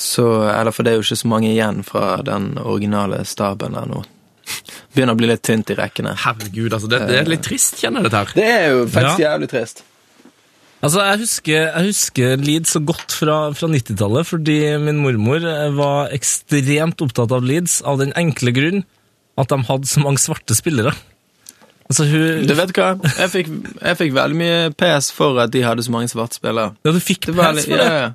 så, eller for det er jo ikke så mange igjen fra den originale staben der nå. *laughs* Begynner å bli litt tynt i rekkene. Herregud, altså. Det, det er litt trist, kjenner jeg dette her. Det er jo faktisk Ja. jævlig trist. Altså, Jeg husker, jeg husker Leeds så godt fra, fra 90-tallet, fordi min mormor eh, var ekstremt opptatt av Leeds av den enkle grunn at de hadde så mange svarte spillere. Altså, hun, Du vet hva? Jeg fikk, jeg fikk veldig mye PS for at de hadde så mange svarte spillere. ja, du fikk PS for ja, det. ja.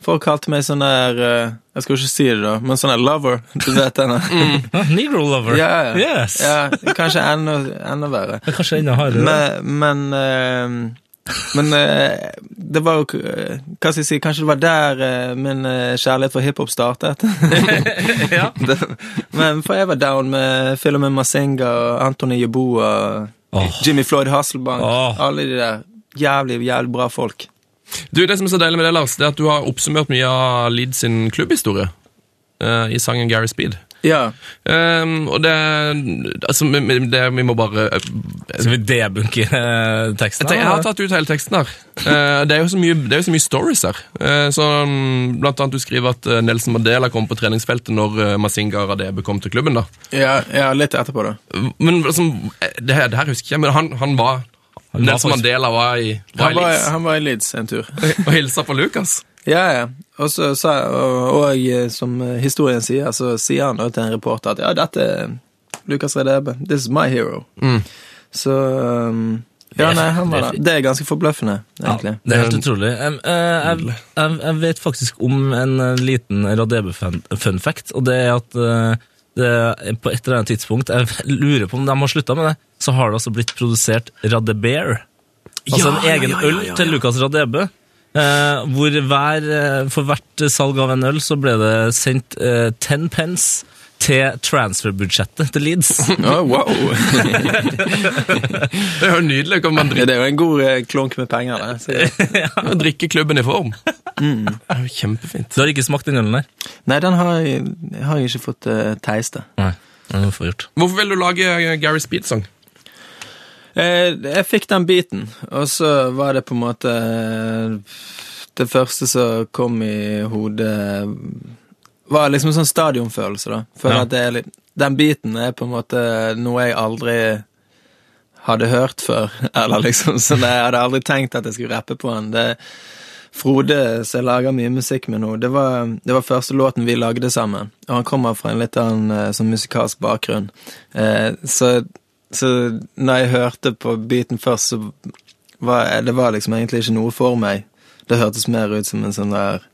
Folk kalte meg sånn der eh, Jeg skal jo ikke si det, da, men sånn der lover. Du vet henne. Mm. *laughs* Negro lover. Ja, ja. Yes. ja. Kanskje enda, enda verre. Det er Kanskje enda hardere. Men, men, eh, men eh, det var jo eh, Hva skal jeg si? Kanskje det var der eh, min kjærlighet for hiphop startet. *laughs* ja. *laughs* det, men for jeg var down med filmen Masinga og Anthony Yeboah, oh. Jimmy Floyd Hasselbank, Oh. alle de der jævlig, jævlig bra folk. Du, Det som er så deilig med det, Lars, det er at du har oppsummert mye av Leeds sin klubbhistorie uh, i sangen Gary Speed. Ja. Um, og det Altså, vi, det, vi må bare uh, Skal vi debunke uh, teksten? Jeg, jeg har tatt ut hele teksten her. Uh, det, er jo så mye, det er jo så mye stories her. Eh, så, um, blant annet du skriver at Nelson Mandela kom på treningsfeltet når uh, Mazinga Radebe kom til klubben. da. Ja, ja, litt etterpå, da. Men altså, det, her- det her husker jeg, men han, han var Nelson Mandela var i, var Han i var, Leeds han var i Leeds en tur. *laughs* og hilsa på Lucas. Ja, ja. Og så så, og, og eh, som historien sier, så sier han da til en reporter at ja, dette er Lukas Redebe. This is my hero. Mm. Så um, Ja, nei, han var det. Det er ganske forbløffende, egentlig. Det er helt utrolig. Em, eh, jeg, jeg, jeg vet faktisk om en eh, liten Radebe-fun fact, og det er at eh, det, på et eller annet tidspunkt Jeg *laughs* lurer på om de har slutta med det. Så har det altså blitt produsert Radebeer. Altså Ja, en ja, egen ja, ja, øl til. Lukas Radebe. Eh, hvor hver, eh, for hvert salg av en øl så ble det sendt eh, 10 pence til transferbudsjettet til Leeds. *laughs* Oh, wow. *laughs* Det er jo nydelig. Man det er jo en god klunk med penger, det. Så, *laughs* drikke klubben i form? Det er jo kjempefint. Du har ikke smakt den ølen der? nei, den har jeg, har jeg ikke fått uh, teiste. Nei. den får gjort. Hvorfor vil du lage Gary Speed-sang? Eh, jeg fikk den biten, og så var det på en måte eh, Det første som kom i hodet, var liksom sånn stadionfølelse, da. For Ja. at det er litt Den biten er på en måte noe jeg aldri hadde hørt før, *laughs* eller liksom sånn Jeg hadde aldri tenkt at jeg skulle rappe på den. Det Frode, som jeg lager mye musikk med nå, det var, det var første låten vi lagde sammen. Og han kommer fra en litt annen eh, sånn musikalsk bakgrunn. Eh, så, så når jeg hørte på beaten først, så var det var liksom egentlig ikke noe for meg. Det hørtes mer ut som en sånn der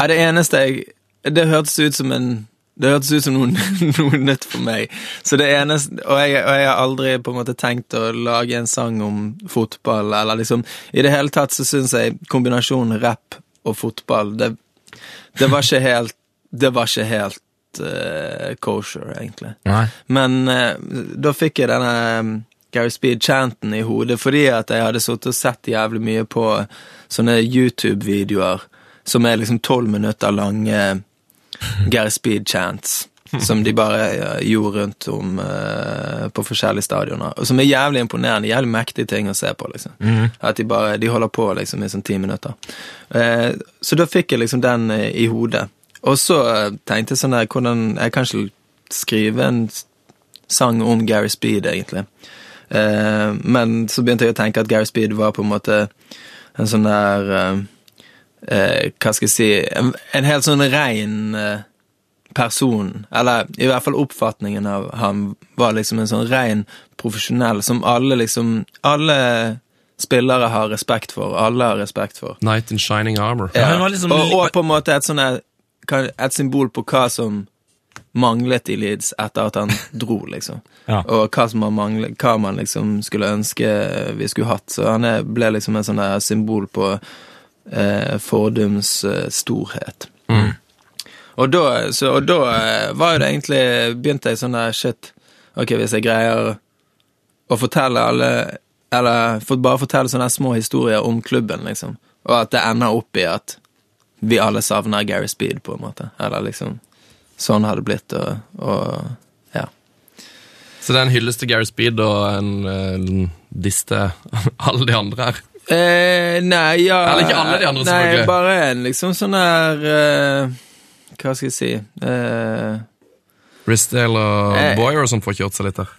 Nei, det eneste jeg Det hørtes ut som en det hørtes ut som noe, *laughs* noe nytt for meg. Så det eneste, og, jeg, og jeg har aldri på en måte tenkt å lage en sang om fotball, eller liksom I det hele tatt så syns jeg kombinasjonen rap og fotball, det, det var ikke helt Det var ikke helt eh, kosher, egentlig. Nei. Men uh, da fikk jeg denne um, Gary Speed-chanten i hodet fordi at jeg hadde sittet og sett jævlig mye på sånne YouTube-videoer som er liksom tolv minutter lange Gary Speed-chants. *laughs* Som de bare eh, gjorde rundt om uh, på forskjellige stadioner. Og som er jævlig imponerende. Jævlig mektige ting å se på. liksom. At de bare de holder på liksom i sånn ti minutter. Uh, så da fikk jeg liksom den eh, i hodet. Og så eh, tenkte jeg sånn der, hvordan Jeg kan ikke skrive en sang om Gary Speed, egentlig. Eh, men så begynte jeg å tenke at Gary Speed var på en måte en sånn der eh, eh, Hva skal jeg si En, en helt sånn rein eh, person. Eller i hvert fall oppfatningen av ham var liksom en sånn rein profesjonell som alle liksom Alle spillere har respekt for. Alle har respekt for. Night in Shining Armor. Ja, Ja, liksom og, og på en måte et sånn Et symbol på hva som manglet i Leeds etter at han dro, liksom. Ja. Og hva, som man manglet, hva man liksom skulle ønske vi skulle hatt. Så han ble liksom en sånn symbol på eh, fordums eh, storhet. Og da, så, og da eh, var jo det egentlig Begynte jeg sånn der Shit, ok, hvis jeg greier å fortelle alle Eller for, bare fortelle sånne små historier om klubben, liksom. Og at det ender opp i at vi alle savner Gary Speed, på en måte. Eller liksom Sånn har det blitt, og, og ja. Så det er en hyllest til Gary Speed og en, eh, en diss til *laughs* alle de andre her. Eh, nei, ja Eller ikke alle de andre, Nei, selvfølgelig. bare en liksom sånn der eh, Hva skal jeg si eh, Risdale og Eh. Boyer som får kjørt seg litt her?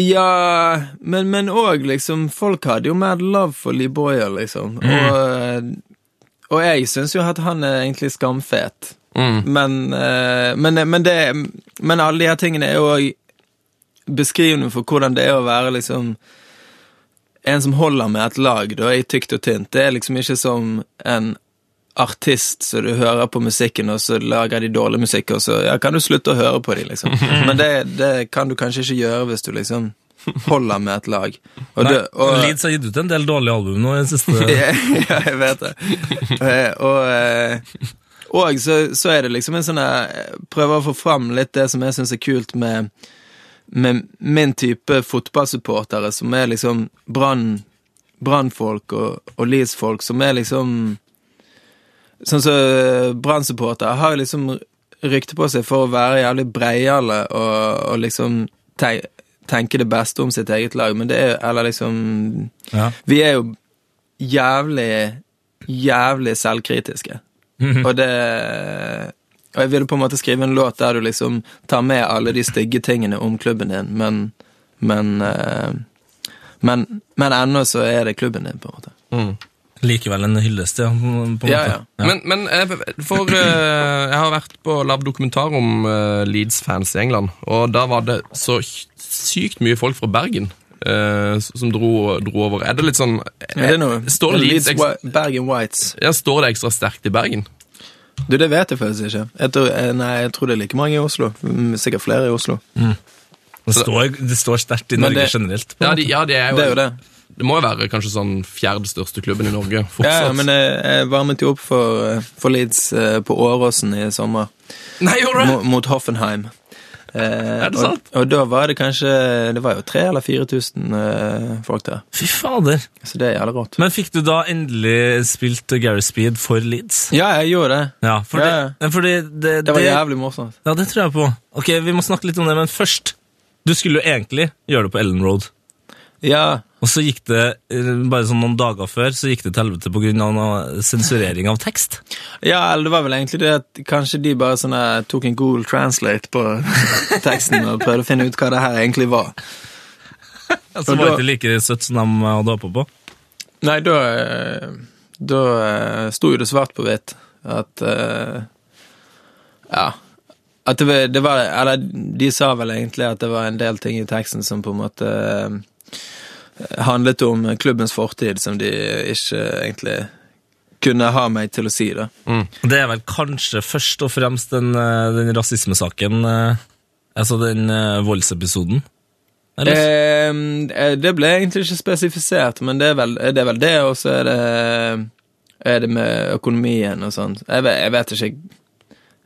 Ja, men men òg liksom Folk hadde jo mad love for Lee Boyer, liksom. Og, og jeg syns jo at han er egentlig skamfet. Mm. Men, eh, men, men det Men alle de her tingene er jo beskrivende for hvordan det er å være liksom en som holder med et lag, da, i tykt og tynt. Det er liksom ikke som en artist så du hører på musikken, og så lager de dårlig musikk, og så ja, kan du slutte å høre på dem, liksom. *laughs* Men det, det kan du kanskje ikke gjøre hvis du liksom holder med et lag. Og Nei, det, og, Leeds har gitt ut en del dårlige album nå i det siste. *laughs* ja, jeg vet det. Eh, Og, eh, og så, så er det liksom en sånn Jeg Prøver å få fram litt det som jeg syns er kult med, med min type fotballsupportere, som er liksom Brann-folk og, og Leeds-folk, som er liksom Sånn som så Brann-supportere har liksom rykte på seg for å være jævlig breiale og, og liksom te, tenke det beste om sitt eget lag, men det er Eller liksom Ja. vi er jo jævlig, jævlig selvkritiske. Og det Og jeg ville på en måte skrive en låt der du liksom tar med alle de stygge tingene om klubben din, men Men eh, Men, men ennå så er det klubben din, på en måte. Likevel en hyllest, ja. På, på en Ja, måte. ja. Men, men eh, for eh, jeg har vært på lagd dokumentar om Leeds-fans i England, og da var det så sykt mye folk fra Bergen Uh, som dro, dro over. Er det litt sånn Er det noe? Står det Leeds Leeds Bergen Whites. ja, står det ekstra sterkt i Bergen? Du, det vet jeg faktisk ikke. Jeg tror, eh, nei, jeg tror det er like mange i Oslo. Mm, Sikkert flere i Oslo. Det står, det står sterkt i Norge det- generelt. på Ja, de, ja, det er jo, Det er jo det. Det må jo være kanskje sånn fjerde største klubben i Norge Ja, fortsatt. ja, men jeg, jeg varmet jo opp for, eh, for Leeds eh, på Åråsen i sommer. Nei, gjorde du? Mot Hoffenheim. Eh, Er det sant? Og, og da var det kanskje Det var jo 3000 eller 4000 eh, folk der. Fy fader. Så det er jævlig rått. Men fikk du da endelig spilt Gary Speed for Leeds? Ja, jeg gjorde det. Ja, for Ja, det, fordi det, Det var jævlig morsomt. Ja, det tror jeg på. Ok, Vi må snakke litt om det, men først Du skulle jo egentlig gjøre det på Ellen Road. Ja, Og så gikk det, eh, bare sånn noen dager før, så gikk det til helvete pga. sensurering av tekst. ja, eller det var vel egentlig det at kanskje de bare sånn eh, tok en Google Translate på *laughs* teksten og prøvde å finne ut hva det her egentlig var. Så *laughs* altså, var det ikke like søtt som de hadde håpa på. Nei, da, eh, da eh, sto jo det svart på hvitt at eh, Ja. At det var, det var Eller de sa vel egentlig at det var en del ting i teksten som på en måte eh, handlet om klubbens fortid, som de ikke egentlig kunne ha meg til å si, da. Det er vel kanskje først og fremst den, eh, den rasismesaken, eh, altså den eh, voldsepisoden? Eller? Eh, det ble egentlig ikke spesifisert, men det er vel det, er vel det og så er det er det med økonomien og sånn. Jeg, jeg vet ikke.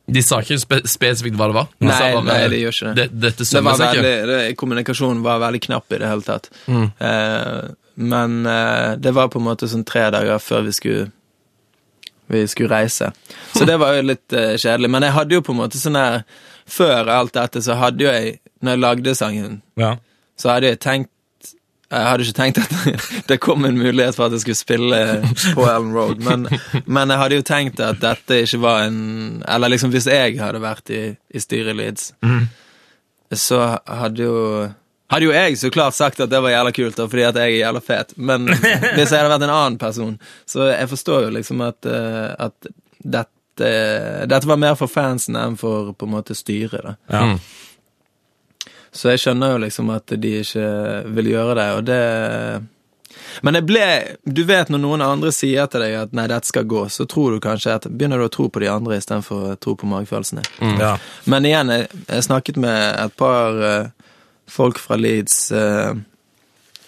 De sa ikke spe spesifikt hva det var. De Nei, bare, nei, de gjør ikke det. Dette Det var veldig, det, kommunikasjonen var veldig knapp i det hele tatt. Eh, men eh, det var på en måte sånn tre dager før vi skulle vi skulle reise. Så det var jo litt eh, kjedelig. Men jeg hadde jo på en måte sånn her Før alt dette så hadde jo jeg, når jeg lagde sangen, Ja. så hadde jeg tenkt jeg hadde ikke tenkt at *laughs* det kom en mulighet for at jeg skulle spille på Ellen Road, men, men jeg hadde jo tenkt at dette ikke var en Eller liksom hvis jeg hadde vært i, i styret i Leeds, så hadde jo hadde jo jeg så klart sagt at det var jævla kult, da, fordi at jeg er jævla fet. Men *laughs* hvis jeg hadde vært en annen person Så jeg forstår jo liksom at, eh, at dette, dette var mer for fansen enn for på en måte styret. da. Ja. Mm. Så jeg skjønner jo liksom at de ikke vil gjøre det, og det Men jeg ble Du vet når noen andre sier til deg at 'nei, dette skal gå', så tror du kanskje at Begynner du å tro på de andre istedenfor å tro på magefølelsen din. Ja. Men igjen, jeg, jeg snakket med et par uh, folk fra Leeds uh,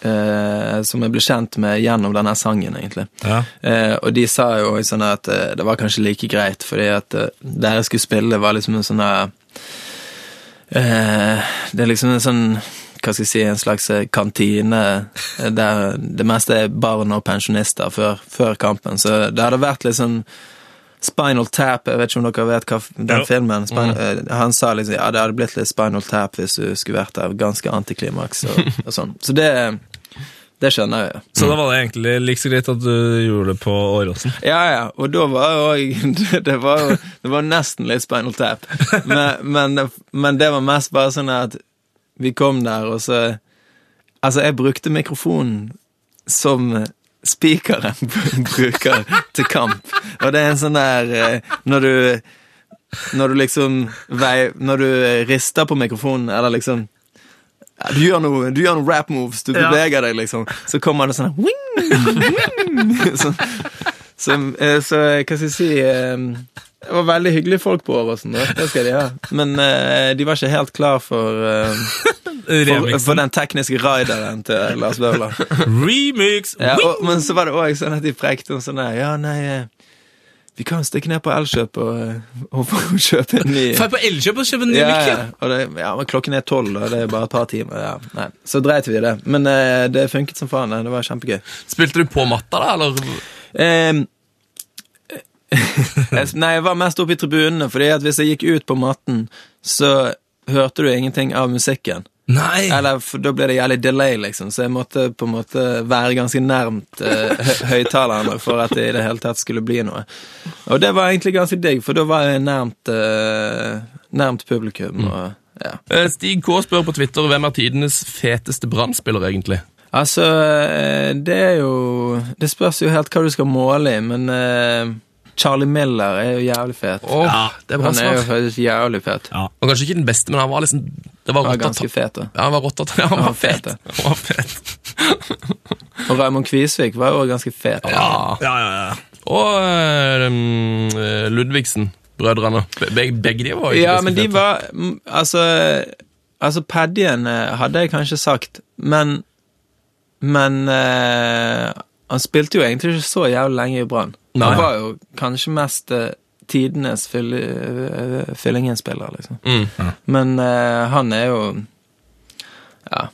eh, som jeg ble kjent med gjennom denne sangen, egentlig. Ja. Eh, og de sa jo også sånn at det var kanskje like greit, fordi at det jeg skulle spille, var liksom en sånn Det er liksom en sånn hva skal jeg si, en slags eh, kantine eh, der det meste er barn og pensjonister før, før kampen. Så det hadde vært litt sånn Spinal Tap, jeg vet ikke om dere vet hva den Jo. filmen Spinal, mm. Han sa liksom ja, det hadde blitt litt Spinal Tap hvis du skulle vært der. Ganske antiklimaks og, og sånn. Så det, det skjønner jeg. Så da var det egentlig like så greit at du gjorde det på Åråsen. Ja, ja, og da var jo *laughs* Det var jo det var nesten litt Spinal Tap. Men, men, men det var mest bare sånn at vi kom der, og så Altså, jeg brukte mikrofonen som spikeren *laughs* bruker til kamp. Og det er en sånn der eh, Når du Når du liksom vei, Når du rister på mikrofonen, eller liksom ja, du gjør noe, du gjør noe rap moves, du beveger deg, liksom. Så kommer det sånn wing, wing, *laughs* så, Så, eh, så hva skal jeg si eh, Det var veldig hyggelige folk på Åråsen, det skal de ha. Men eh, de var ikke helt klar for, eh, *laughs* for, for den tekniske rideren til Lars Vaular. *laughs* Remix! Ja, og, men så var det òg sånn at de prekte om sånn der Ja, nei eh, Vi kan stikke ned på Elkjøp og, og, og få *laughs* kjøpe en ny jeg på Elkjøp og kjøpe en ny ja, ja. Og det, ja, men klokken er tolv, og det er bare et par timer. Ja. Nei. Så dreit vi i det. Men eh, det funket som faen. Det Det var kjempegøy. Spilte du på matta, da, eller? *laughs* Eh, nei, jeg var mest oppe i tribunene, fordi at hvis jeg gikk ut på matten, så hørte du ingenting av musikken. Nei! Eller, for da ble det jævlig delay, liksom, så jeg måtte på en måte være ganske nærmt eh, høyttalerne for at det i det hele tatt skulle bli noe. Og det var egentlig ganske digg, for da var jeg nærmt, eh, nærmt publikum. Og, ja. Eh, Stig K spør på Twitter hvem er tidenes feteste brannspiller, egentlig. Altså, eh, det er jo Det spørs jo helt hva du skal måle i, men eh, Charlie Miller er jo jævlig fet. Åh, Ja, det er bra Han er jo faktisk jævlig fet. Ja. Og kanskje ikke den beste, men han var liksom Det var Han var ganske fete. Ja, han var rått at han Han var fet. Han var fet. Og Raymond Kvisvik var jo også ganske fet. Ja. Ja, ja, ja. og mm, eh, Ludvigsen-brødrene. Be- Begge, de var jo Ja, men de fete. var mm, Altså, altså Paddien eh, hadde jeg kanskje sagt, men Men uh, han spilte jo egentlig ikke så jævlig lenge i Brann. Han var jo kanskje mest tidenes eh, liksom. Mm. Men uh, han er jo Ja,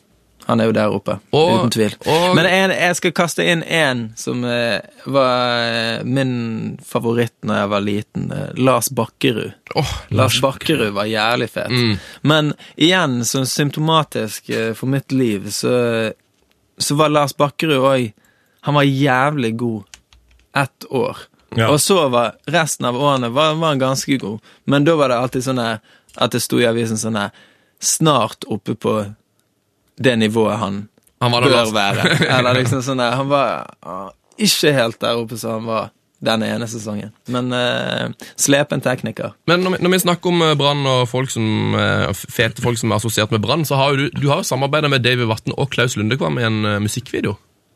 han er jo der oppe, Og- uten tvil. og- Men en, jeg skal kaste inn én som uh, var min favoritt når jeg var liten. Uh, Lars Bakkerud. Oh, Lars Bakkerud var jævlig fet. Mm. Men igjen, som symptomatisk eh, for mitt liv, så, så var Lars Bakkerud òg Han var jævlig god ett år. Ja. Og så var resten av årene var, var han ganske god. Men da var det alltid sånn at det sto i avisen sånn Snart oppe på det nivået han Han bør last. være. *laughs* Eller liksom sånn der Han var ah, ikke helt der oppe som han var denne ene sesongen. Men uh, slepen tekniker. Men når vi, når vi snakker om eh, Brann og folk som, uh, fete folk som er assosiert med Brann, så har jo du, du har jo samarbeidet med David Vatn og Klaus Lundekvam i en uh, musikkvideo.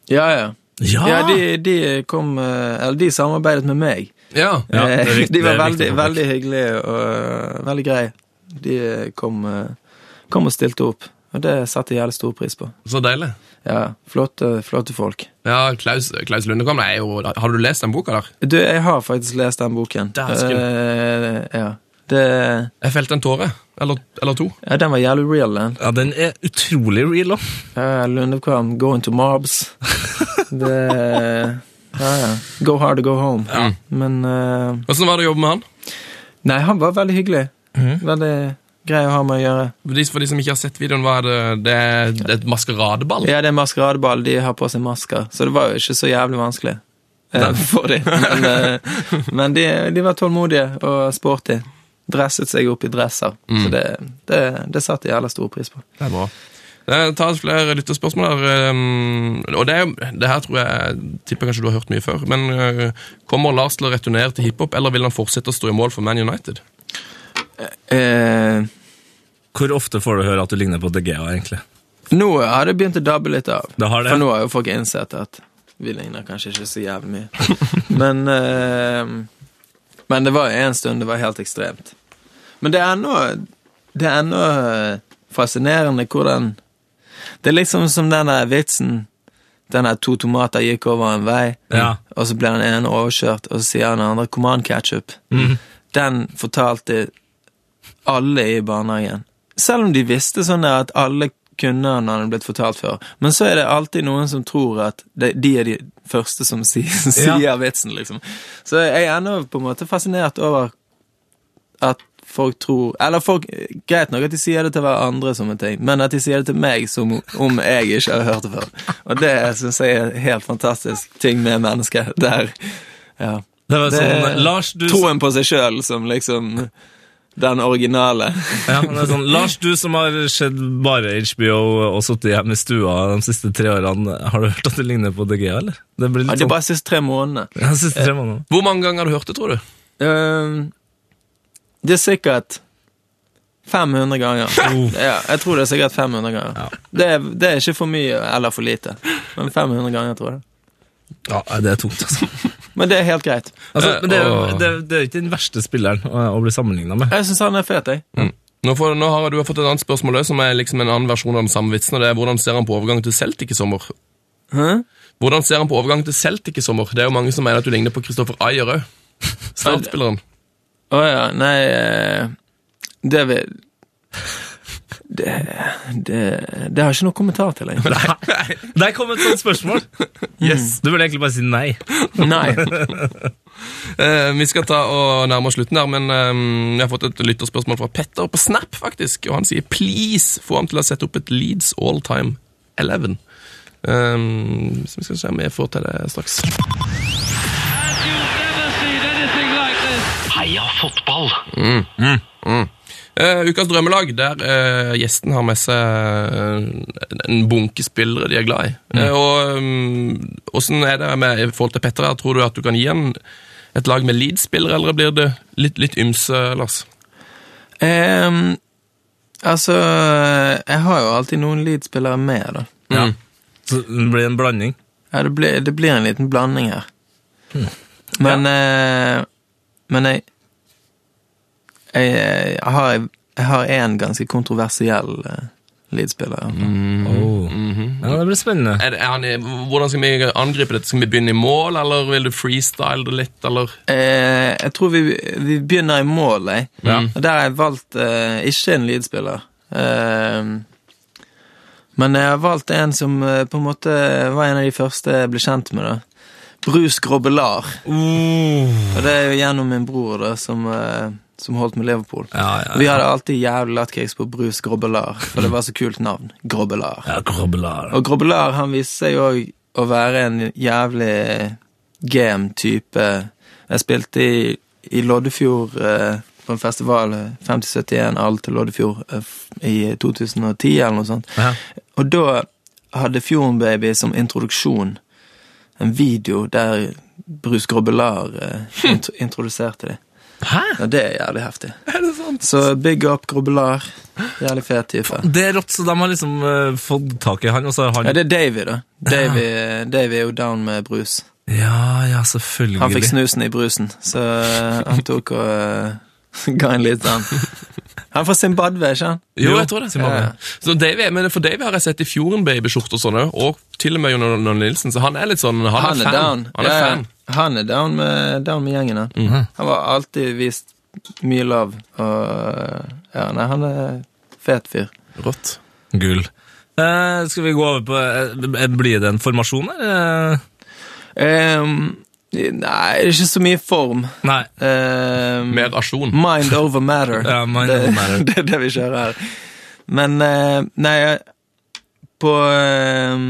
Ja, ja. Ja! Ja, de, de kom eh, Eller de samarbeidet med meg. Ja. Ja, det er Eh, *laughs* de var veldig, veldig hyggelige og eh, veldig greie. De kom, eh, kom og stilte opp, og det satte jeg jævlig stor pris på. Så deilig. Ja, flotte, flotte folk. Ja, Klaus, Klaus Lundekvam er jo Har du lest den boka der? Du, jeg har faktisk lest den boken. Dæsken. Eh, ja. Det, Jeg felte en tåre. Eller, eller to. ja, den var jævlig real, den. Ja, den er utrolig real òg. Uh, Lundekvam, going to Marbs. *laughs* det Ja, ja. Go hard go home. Men uh, Hvordan var det å jobbe med han? Nei, han var veldig hyggelig. Mm. Veldig grei å ha med å gjøre. For de, for de som ikke har sett videoen, hva er det? Det er, det er et maskeradeball? Ja, det er maskeradeball. De har på seg masker, så det var jo ikke så jævlig vanskelig Uh, *laughs* for dem. Men, uh, men de, de var tålmodige og sporty. Dresset seg opp i dresser. Så det, det, det satte jeg jævla stor pris på. Det er bra. Eh, Ta flere lytterspørsmål her. um, Og det, det her tror jeg tipper kanskje du har hørt mye før. Men eh, kommer Lars til å returnere til hiphop, eller vil han fortsette å stå i mål for Man United? Eh, Hvor ofte får du høre at du ligner på DGA, egentlig? nå har det begynt å dabbe litt av. Det har det. For nå har jo folk innsett at vi ligner kanskje ikke så jævlig mye. *laughs* men, eh, men det var en stund det var helt ekstremt. Men det er ennå Det er ennå fascinerende hvordan Det er liksom som den der vitsen Den der to tomater gikk over en vei, Ja. og så ble den ene overkjørt, og så sier den andre 'command ketchup'. Den fortalte alle i barnehagen. Selv om de visste sånn der at alle kunne den hadde blitt fortalt før. Men så er det alltid noen som tror at det, de er de første som sier, *laughs* sier vitsen, liksom. Så jeg er ennå på en måte fascinert over at folk tror Eller folk, greit nok at de sier det til hverandre som en ting, men at de sier det til meg som om jeg ikke har hørt det før. Og det syns jeg er en helt fantastisk ting med mennesker. Der, ja. Det var Det- sånn, Lars, du, Troen på seg sjøl som liksom den originale. ja, det er sånn, Lars, du som har sett bare HBO og sittet hjemme i stua de siste tre årene, har du hørt at det ligner på DG, eller? Det blir Ja, litt det er sånn bare de siste tre månedene. ja, siste tre månedene. Hvor mange ganger har du hørt det, tror du? Ehm, det er sikkert 500 ganger. *laughs* Ja, jeg tror det er sikkert 500 ganger. Det, er, det er ikke for mye eller for lite, men 500 ganger, tror jeg. Ja, det er tungt, altså. *laughs* Men det er helt greit. altså men det, er, jo- og- det, er- det er ikke den verste spilleren å, å bli sammenligna med. Jeg syns han er fet, jeg. Nå, får, nå har du fått et annet spørsmål som er liksom en annen versjon av den samme vitsen. og det er Hvordan ser han på overgangen til Celtic i sommer? Hæ? Hvordan ser han på overgangen til Celtic i sommer? Det er jo mange som mener at du ligner på Kristoffer Ayer òg. *laughs* Startspilleren. Å ja, nei eh, Det vil det, det, det har jeg ikke noe kommentar til, egentlig. Nei. Der kom et sånt spørsmål! Yes. Du burde egentlig bare si nei. Nei. Uh, *laughs* vi skal ta og nærme oss slutten der, men um, jeg har fått et lytterspørsmål fra Petter på Snap, faktisk. Og han sier 'please få ham til å sette opp et Leeds all time 11'. Um, så vi skal se om vi får til det straks. Heia fotball! Eh, ukas drømmelag, der uh, gjesten har med seg eh, en bunke spillere de er glad i. Eh, og um, er det med i forhold til Petter her? Tror du at du kan gi ham et lag med Leeds-spillere, eller blir det litt, litt ymse, Lars? Um, altså Jeg har jo alltid noen Leeds-spillere med, da. Ja. Så det blir en blanding. Ja, det blir, det blir en liten blanding her. Men eh, Men jeg Jeg, jeg har Jeg har en ganske kontroversiell uh, Leeds-spiller. Mm fall. Oh. Ja, det blir spennende. Er det, er han, hvordan skal vi angripe dette? Skal vi begynne i mål, eller vil du freestyle det litt, eller? Eh, jeg tror vi, vi begynner i mål, jeg. Ja. Og der har jeg valgt eh, ikke en Leeds-spiller. Eh, men jeg har valgt en som eh, på en måte var en av de første jeg ble kjent med. da. Bruce Grobelar. Og det er jo gjennom min bror, da, som, eh, som holdt med Liverpool. Ja, ja, Vi hadde alltid jævlig lattkicks på Bruce Grobbelar, for det var så kult navn. Grobbelar. Ja, Grobbelar. Og Grobbelar han viste seg jo å være en jævlig game type. Jeg spilte i, i Loddefjord eh, på en festival, eh, 5071 alt til Loddefjord, eh, i 2010 eller noe sånt. Ja. Og da hadde Fjorden Baby som introduksjon en video der Bruce Grobbelar eh, *laughs* introduserte dem. Hæ? Ja, det er jævlig heftig. Er det sant? Så big up Grobelar. Jævlig fet type. Det er rått, så de har liksom uh, fått tak i han, og så har han Ja, det er Davy, da. Davy, Davy er jo down med brus. Ja, ja, selvfølgelig. Han fikk snusen i brusen, så eh, han tok og uh, *laughs* ga en litt sånn Han er fra Zimbabwe, ikke sant? Jo, jeg tror det. Zimbabwe. Ja. Så Davy, men for Davy har jeg sett i Fjorden Baby-skjorte og sånne, og til og med Jon Arne Nilsen, så han er litt sånn Han, Han er er fan. down. Han er Ja, ja. fan. Han er down med, down med gjengen. han. Mhm. Han var alltid vist mye love, og Ja, nei, han er fet fyr. Rått. Gull. Eh, skal vi gå over på eh, Blir det en formasjon eller? Eh, nei, ikke så mye form. nei. Mer asjon. Mind over matter. *laughs* Ja, mind det, over matter. *laughs* det er det vi kjører her. Men eh, Nei, på eh,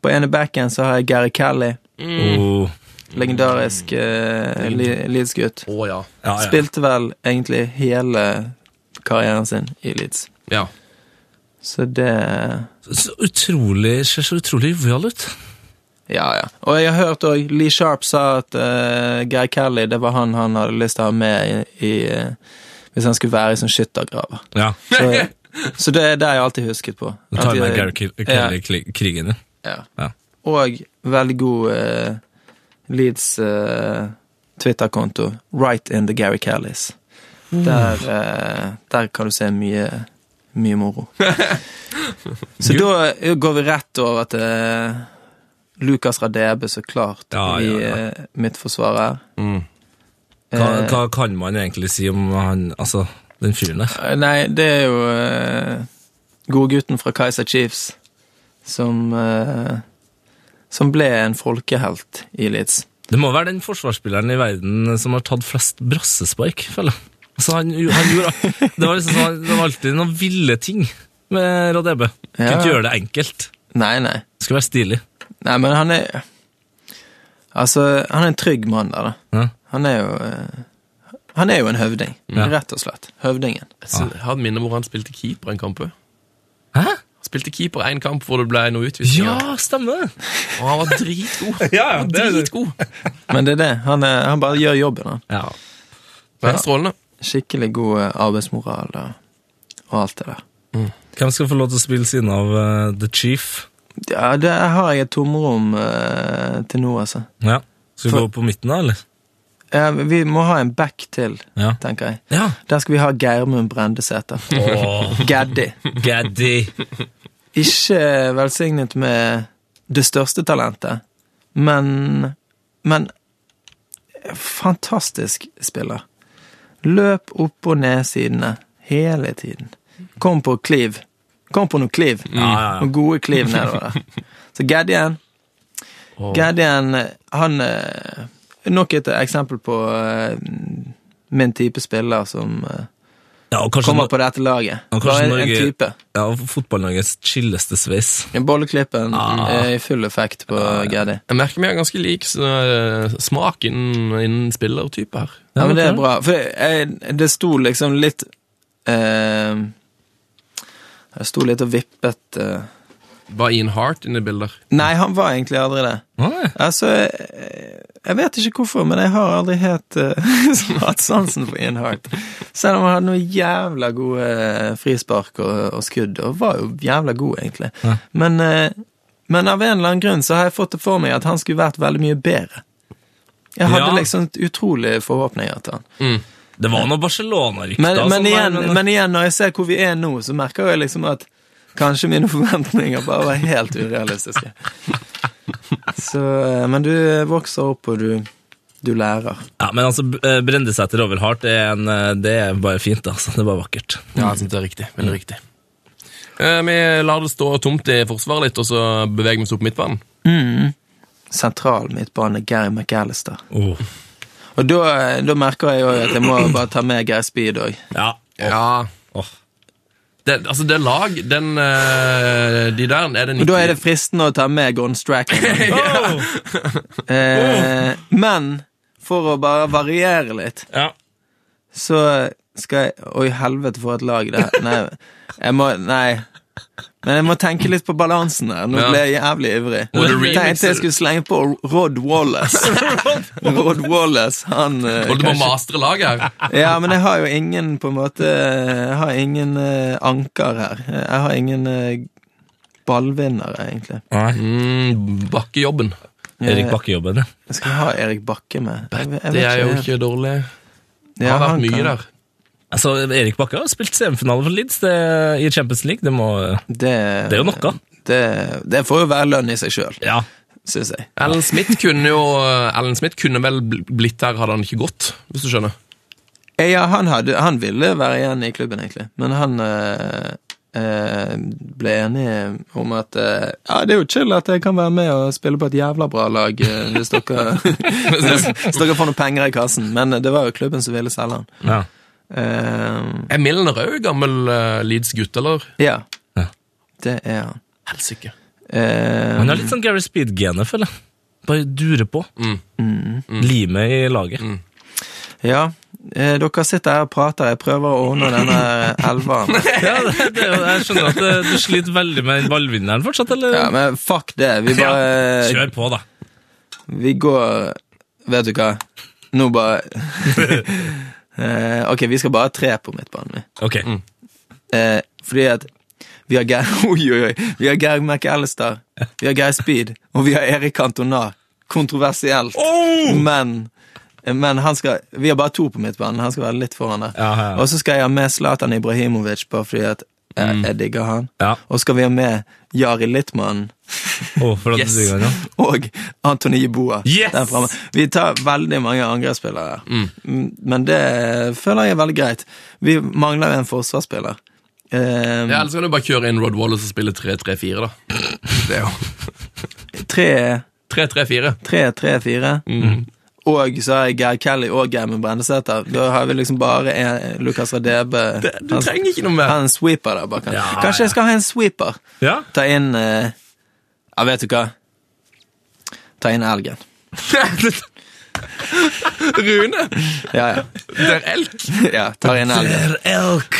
På ene backen så har jeg Gary Kelly. Oh. Legendarisk uh, Leeds-gutt. Å ja. Ja, ja. Spilte vel egentlig hele karrieren sin i Leeds. Ja. Så det Så utrolig, ser så utrolig jovial ut. Ja, ja. Og jeg har hørt òg Lee Sharp sa at uh, Gary Kelly det var han han hadde lyst til å ha med i, i uh, Hvis han skulle være i sånn skyttergraver. Ja. Så, *laughs* så det, det har jeg alltid husket på. Du tar med Geir Gary Kelly i krigene Ja. Ja. Og veldig god eh, Leeds eh, Twitter-konto. Right in the Gary Kellys. Der, eh, der kan du se mye, mye moro. *laughs* så da eh, går vi rett over til eh, Lukas Radebe, så klart, Ja, i ja, ja. eh, mitt forsvar her. Mm. Hva, Eh, hva kan man egentlig si om han, altså, den fyren der? Eh, Nei, det er jo uh, godgutten fra Kaiser Chiefs som uh, Som ble en folkehelt i Leeds. Det må være den forsvarsspilleren i verden som har tatt flest brassespark, føler jeg. Altså, han, han gjorde, det, var liksom sånn, det var alltid noen ville ting med Radebe. Kunne Ja. ikke gjøre det enkelt. Nei, nei. Det skulle være stilig. Nei, men han er Altså, han er en trygg mann der, da. Ja. Han er jo eh, Han er jo en høvding, Ja. rett og slett. Høvdingen. Jeg har et minne hvor han spilte keeper en kamp. også. Spilte keeper en kamp hvor det ble noe utvisning. Ja, stemmer det! Og han var dritgod. *laughs* Ja, ja, Han var er dritgod. *laughs* Men det er det. Han, er, han bare gjør jobben, han. Ja. Det er strålende. Skikkelig god eh, arbeidsmoral og, og alt det der. Hvem skal få lov til å spille siden av uh, The Chief? Ja, der har jeg et tomrom uh, til nå, altså. Ja. Skal vi For- gå på midten, da, eller? Ja, vi må ha en back til, Ja. tenker jeg. Ja. Der skal vi ha Geirmund Brendesæter. Åh, Gaddi. Gaddy. Ikke velsignet med det største talentet, men Men fantastisk spiller. Løp opp og ned sidene hele tiden. Kom på kliv. Kom på noe kliv. Ja. Noen gode kliv nedover der. *laughs* Så Gaddien oh. Gaddien, han eh, Nok et eksempel på uh, min type spiller som uh, Ja, kommer på dette laget. Ja, Bare en, en type. ja, Fotball-Norges chilleste sveis. Bolleklippen Ah. er i full effekt på Gaddi. Jeg merker vi har ganske lik eh, smak innen, innen spillertype her. Ja, men det er bra. For jeg, det sto liksom litt eh, Det sto litt og vippet eh. Var Ian Hart inne i bilder? Nei, han var egentlig aldri det. Nei. Altså, jeg, jeg vet ikke hvorfor, men jeg har aldri helt uh, *laughs* hatt sansen for Ian Hart. Selv om han hadde noen jævla gode eh, frispark og, og skudd, og var jo jævla god, egentlig. Ja. Men, uh, men av en eller annen grunn så har jeg fått det for meg at han skulle vært veldig mye bedre. Jeg hadde Ja. liksom utrolig forhåpninger til han. Det var noe Barcelona-rykter. Men, der, men- men igjen, når jeg ser hvor vi er nå, så merker jeg liksom at kanskje mine forventninger bare var helt urealistiske. Så, eh, men du vokser opp, og du, du lærer. Ja, men altså, eh, Brendesæter over Hart det er, en, eh, det er bare fint. altså. Det er bare vakkert. Ja, jeg synes det er riktig. Veldig riktig. Eh, vi lar det stå tomt i forsvaret litt, og så beveger vi oss opp midtbanen. Sentral midtbane, Gary McAllister. Oh. Og da, da merker jeg jo at jeg må bare ta med Geir Speed òg. Ja. Ja. Åh. Det, altså, det lag, den uh, De der er det Og da er det fristende å ta med Gone Strachan. *laughs* eh, men for å bare variere litt, Ja. så skal jeg Oi, helvete, for et lag det her. Nei, jeg må Nei. Men jeg må tenke litt på balansen her. Nå ble jeg jævlig ivrig. Jeg Tenkte jeg skulle slenge på *laughs* Rod Wallace. Rod Wallace, han eh, du må mastre lag her? Ja, men jeg har jo ingen på en måte Jeg har ingen eh, anker her. Jeg har ingen uh, ballvinnere, egentlig. Mm, bakkejobben. Erik Bakke-jobben, ja. Jeg skal ha Erik Bakke med. Jeg, vet- jeg Det er jo ikke dårlig. Ja, har vært mye kan- der. Altså, Erik Bakke har spilt semifinale for Leeds det, i Champions League. Det må Det, Det er jo noe. Det, det får jo være lønn i seg sjøl, Ja. syns jeg. Alan Smith kunne jo Alan Smith kunne vel blitt der, hadde han ikke gått, hvis du skjønner. Eh, Ja, han, hadde, han ville være igjen i klubben, egentlig, men han øh, øh, ble enig om at øh, Ja, det er jo chill at jeg kan være med og spille på et jævla bra lag hvis dere, *laughs* *laughs* hvis dere får noen penger i kassen, men det var jo klubben som ville selge han. ja. Eh, Er Milner òg gammel uh, Leeds-gutt, eller? ja. Ja. Det er han. Helsike. Eh, Han har litt sånn Gary Speed-genet, føler jeg. Bare durer på. Mm. Limet i laget. ja. Eh, dere sitter her og prater, jeg prøver å ordne denne elveren. *laughs* Ja, det, det, jeg skjønner at du sliter veldig med den ballvinneren fortsatt, eller? Ja, men fuck det. Vi Ja, bare Kjør på, da. Vi går Vet du hva? Nå bare *laughs* eh, Ok, vi skal bare ha tre på midtbanen. vi. Ok. Eh, fordi at vi har Geir *laughs* Oi, oi, oi. Vi har Geir McAllister, vi har Geir Speed, og vi har Erik Cantona. Kontroversielt, men men han skal, vi har bare to på midtbanen. Han skal være litt foran der. Ja, ja, ja. Og så skal jeg ha med Zlatan Ibrahimovic, bare fordi at jeg, jeg digger han. Ja. Og skal vi ha med Jari Littmann at *laughs* Yes. digger ja. og Antony Boa Yes! Vi tar veldig mange angrepsspillere, Mm, men det føler jeg er veldig greit. Vi mangler jo en forsvarsspiller. Um, Ja, Ellers kan du bare kjøre inn Rod Wallace og spille 3-3-4, da. Det er jo *laughs* tre, 3-3-4. tre, tre, fire. Og så har jeg Geir Kelly og Geirmund Brendesæter. Da har vi liksom bare en, Lukas Radebe. Du trenger ikke noe mer. Han sweeper der bak. Ja, Kanskje jeg skal ha en sweeper? Ja, Ta inn eh, Ja, vet du hva? Ta inn elgen. *laughs* Rune, Ja, ja. det er elk. ja tar inn elgen. elk.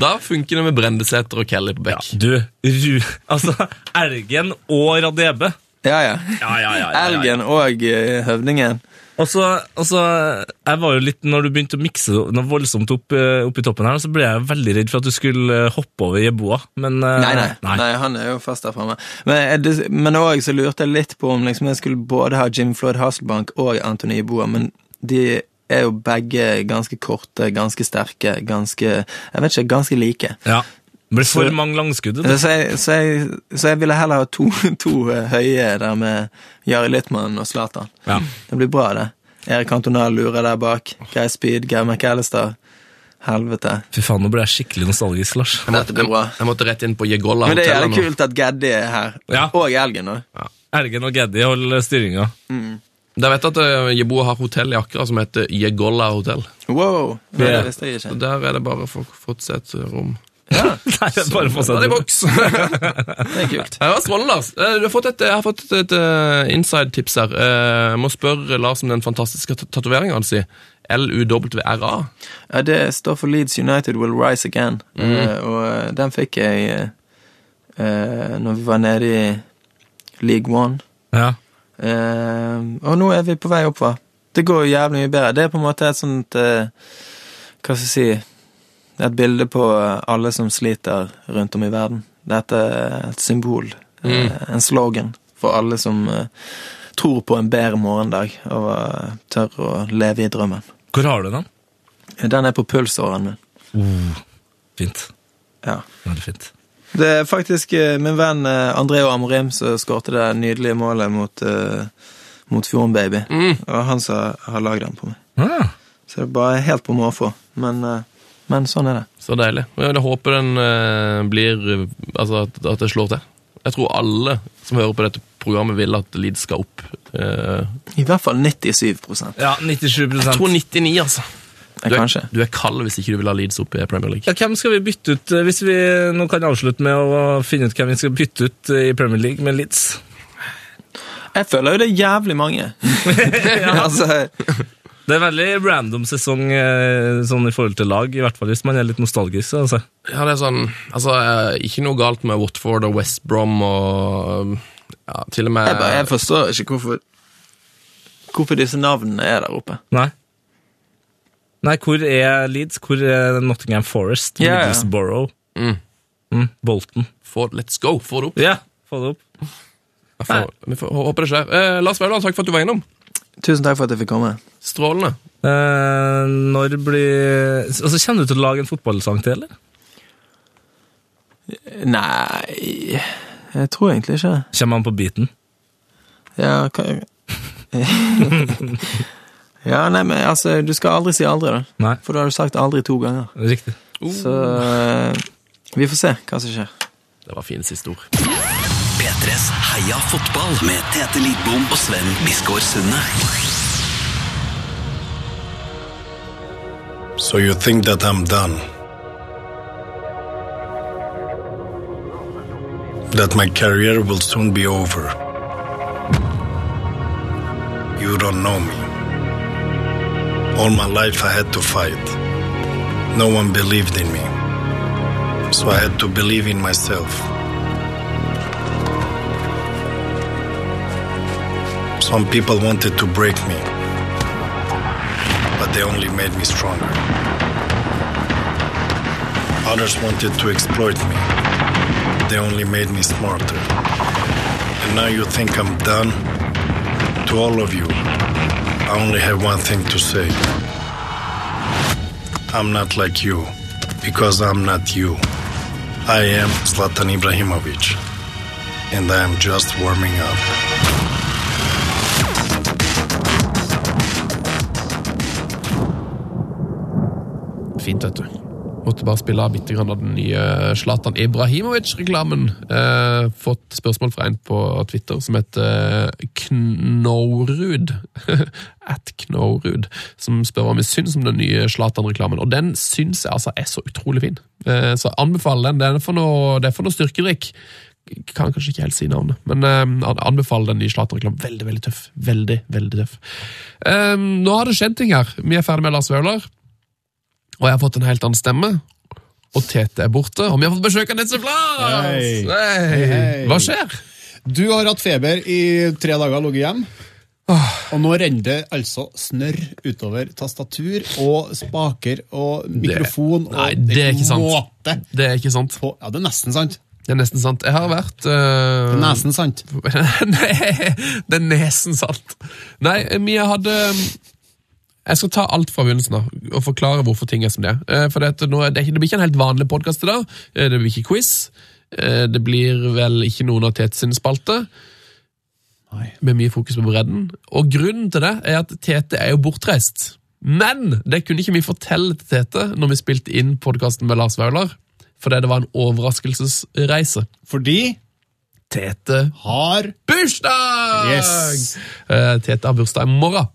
Da funker det med Brendesæter og Kelly på bekk. Du, Ru... Altså, elgen og radebe. Ja, ja. Ja, ja, ja, ja, ja. Elgen og eh, høvdingen. Og så, altså, jeg var jo litt, når du begynte å mikse noe voldsomt opp, eh, opp i toppen her, så ble jeg veldig redd for at du skulle eh, hoppe over Jeboa, men nei, Nei, nei, nei. han er jo fast der framme. Men, òg så lurte jeg litt på om liksom, jeg skulle både ha Jim Floyd Hasselbank og Anthony Jeboa, men de er jo begge ganske korte, ganske sterke, ganske Jeg vet ikke, ganske like. Ja. Det blir for Så- mange langskudd. vet. Så jeg, så jeg, så jeg ville heller ha to, *laughs* to eh, høye der med Jari Littmann og Zlatan. Ja. Det blir bra, det. Erik Antonal lurer der bak. Guy Speed, Geir McAllister. Helvete. Fy faen, nå ble jeg skikkelig nostalgisk, Lars. Jeg måtte, jeg, Jeg måtte rett inn på Jegolla Men det er jævlig kult at Geddi er her. Ja. Og Elgen òg. Elgen og Geddi holder styringa. Vet jeg at Jebo Jeboa har hotell i Akra som heter Jegolla hotell. Wow. Det Ja. visste jeg Så ikke. der er det bare å få fått rom. *laughs* Nei, det er bare å er boks. *laughs* Det er kult. Ja, Strålende, Lars. Eh, Du har fått et, jeg har fått et, et eh, inside-tips her. Eh, Jeg må spørre Lars om den fantastiske tat- tatoveringa hans. LUWRA. Ja, det står for Leeds United Will Rise Again. Eh, og eh, den fikk jeg eh, eh, når vi var nede i League One. Ja. Eh, og nå er vi på vei oppover. Det går jo jævlig mye bedre. Det er på en måte et sånt eh, Hva skal jeg si Et bilde på eh, alle som sliter rundt om i verden. Dette er et symbol. mm. En slogan for alle som eh, tror på en bedre morgendag og eh, tør å leve i drømmen. Hvor har du den? Den er på pulsåren min. Fint. Ja. Veldig fint. Det er faktisk eh, min venn eh, Andreo Amorim som skårte det nydelige målet mot, uh, mot Fjorden Baby. Og han som har lagd den på meg. Ah, Så det er bare helt på måfå. Men, eh, men sånn er det. Så deilig. Jeg håper den eh, blir Altså at, at det slår til. Jeg tror alle som hører på dette programmet, vil at Leeds skal opp. Eh, I hvert fall 97% ja, 97 jeg tror 99, altså. Du er, du er kald hvis ikke du vil ha Leeds opp i Premier League. ja, Hvem skal vi bytte ut, eh, hvis vi nå kan avslutte med å finne ut hvem vi skal bytte ut i Premier League med Leeds? Jeg føler jo det er jævlig mange. *laughs* *laughs* altså, Det er veldig random sesong eh, sånn i forhold til lag, i hvert fall hvis man er litt nostalgisk. Altså. Ja, det er sånn, altså, eh, Ikke noe galt med Watford og West Brom og ja, til og med jeg, bare, jeg forstår ikke hvorfor Hvorfor disse navnene er der oppe. Nei. Nei, hvor er Leeds? Hvor er Nottingham Forest? Ja. Middlesbrough? Mm. Mm, Bolton? For, Let's go! Få det opp. Ja, få det opp. Jeg får, vi får håpe det skjer. Eh, Lars Vaular, takk for at du var innom. Tusen takk for at jeg fikk komme. Strålende. Eh, når blir Altså, Kommer du til å lage en fotballsang til, eller? Nei Jeg tror egentlig ikke det. Kommer han på beaten? Ja, hva *laughs* Ja, nei, men altså, du skal aldri si aldri, da. Nei, For da har du sagt aldri to ganger. riktig. Så eh, vi får se hva som skjer. Det var fine siste ord. P3s Heia fotball med Tete Lidbom og Sven Biskår Sunde. So you think that I'm done? That my career will soon be over? You don't know me. All my life I had to fight. No one believed in me. So I had to believe in myself. Some people wanted to break me, but they only made me stronger. Others wanted to exploit me. They only made me smarter. And now you think I'm done? To all of you, I only have one thing to say. I'm not like you, because I'm not you. I am Zlatan Ibrahimovic, and I am just warming up. Fint, vet du. Måtte bare spille av bitte grann av den nye Zlatan Ibrahimovic-reklamen. Eh, fått spørsmål fra en på Twitter som heter Knorud. *laughs* At Knorud. Som spør hva vi syns om den nye Zlatan-reklamen. Og den syns jeg altså er så utrolig fin. Eh, så anbefaler den. Den er for noe, det er for noe styrkedrikk. Kan kanskje ikke helt si navnet, men eh, anbefaler den nye Zlatan-reklamen. Veldig, veldig tøff. Veldig, veldig tøff. Eh, nå har det skjedd ting her. Vi er ferdig med Lars Vaular. Og jeg har fått en helt annen stemme. Og Tete er borte, og vi har fått besøk av Netze Flas! Hei. Hei. hei. Hva skjer? Du har hatt feber i tre dager, ligget hjem. Og nå renner det altså snørr utover tastatur og spaker og mikrofon. Nei, det er ikke sant. Måte Det er ikke sant. på, ja, det er nesten sant. Det er nesten sant. Jeg har vært uh... Det er nesten sant. *laughs* Nei, det er nesen sant. Nei, vi hadde Jeg skal ta alt fra begynnelsen av og forklare hvorfor ting er som det er. Eh, For det, nå, det, det blir ikke en helt vanlig podkast i dag. Eh, Det blir ikke quiz. Eh, Det blir vel ikke noen av Tete sine spalter. Med mye fokus på bredden. Og grunnen til det er at Tete er jo bortreist. Men det kunne ikke vi fortelle til Tete når vi spilte inn podkasten med Lars Vaular. Fordi det var en overraskelsesreise. Fordi Tete har bursdag! Yes. Tete har bursdag i morgen.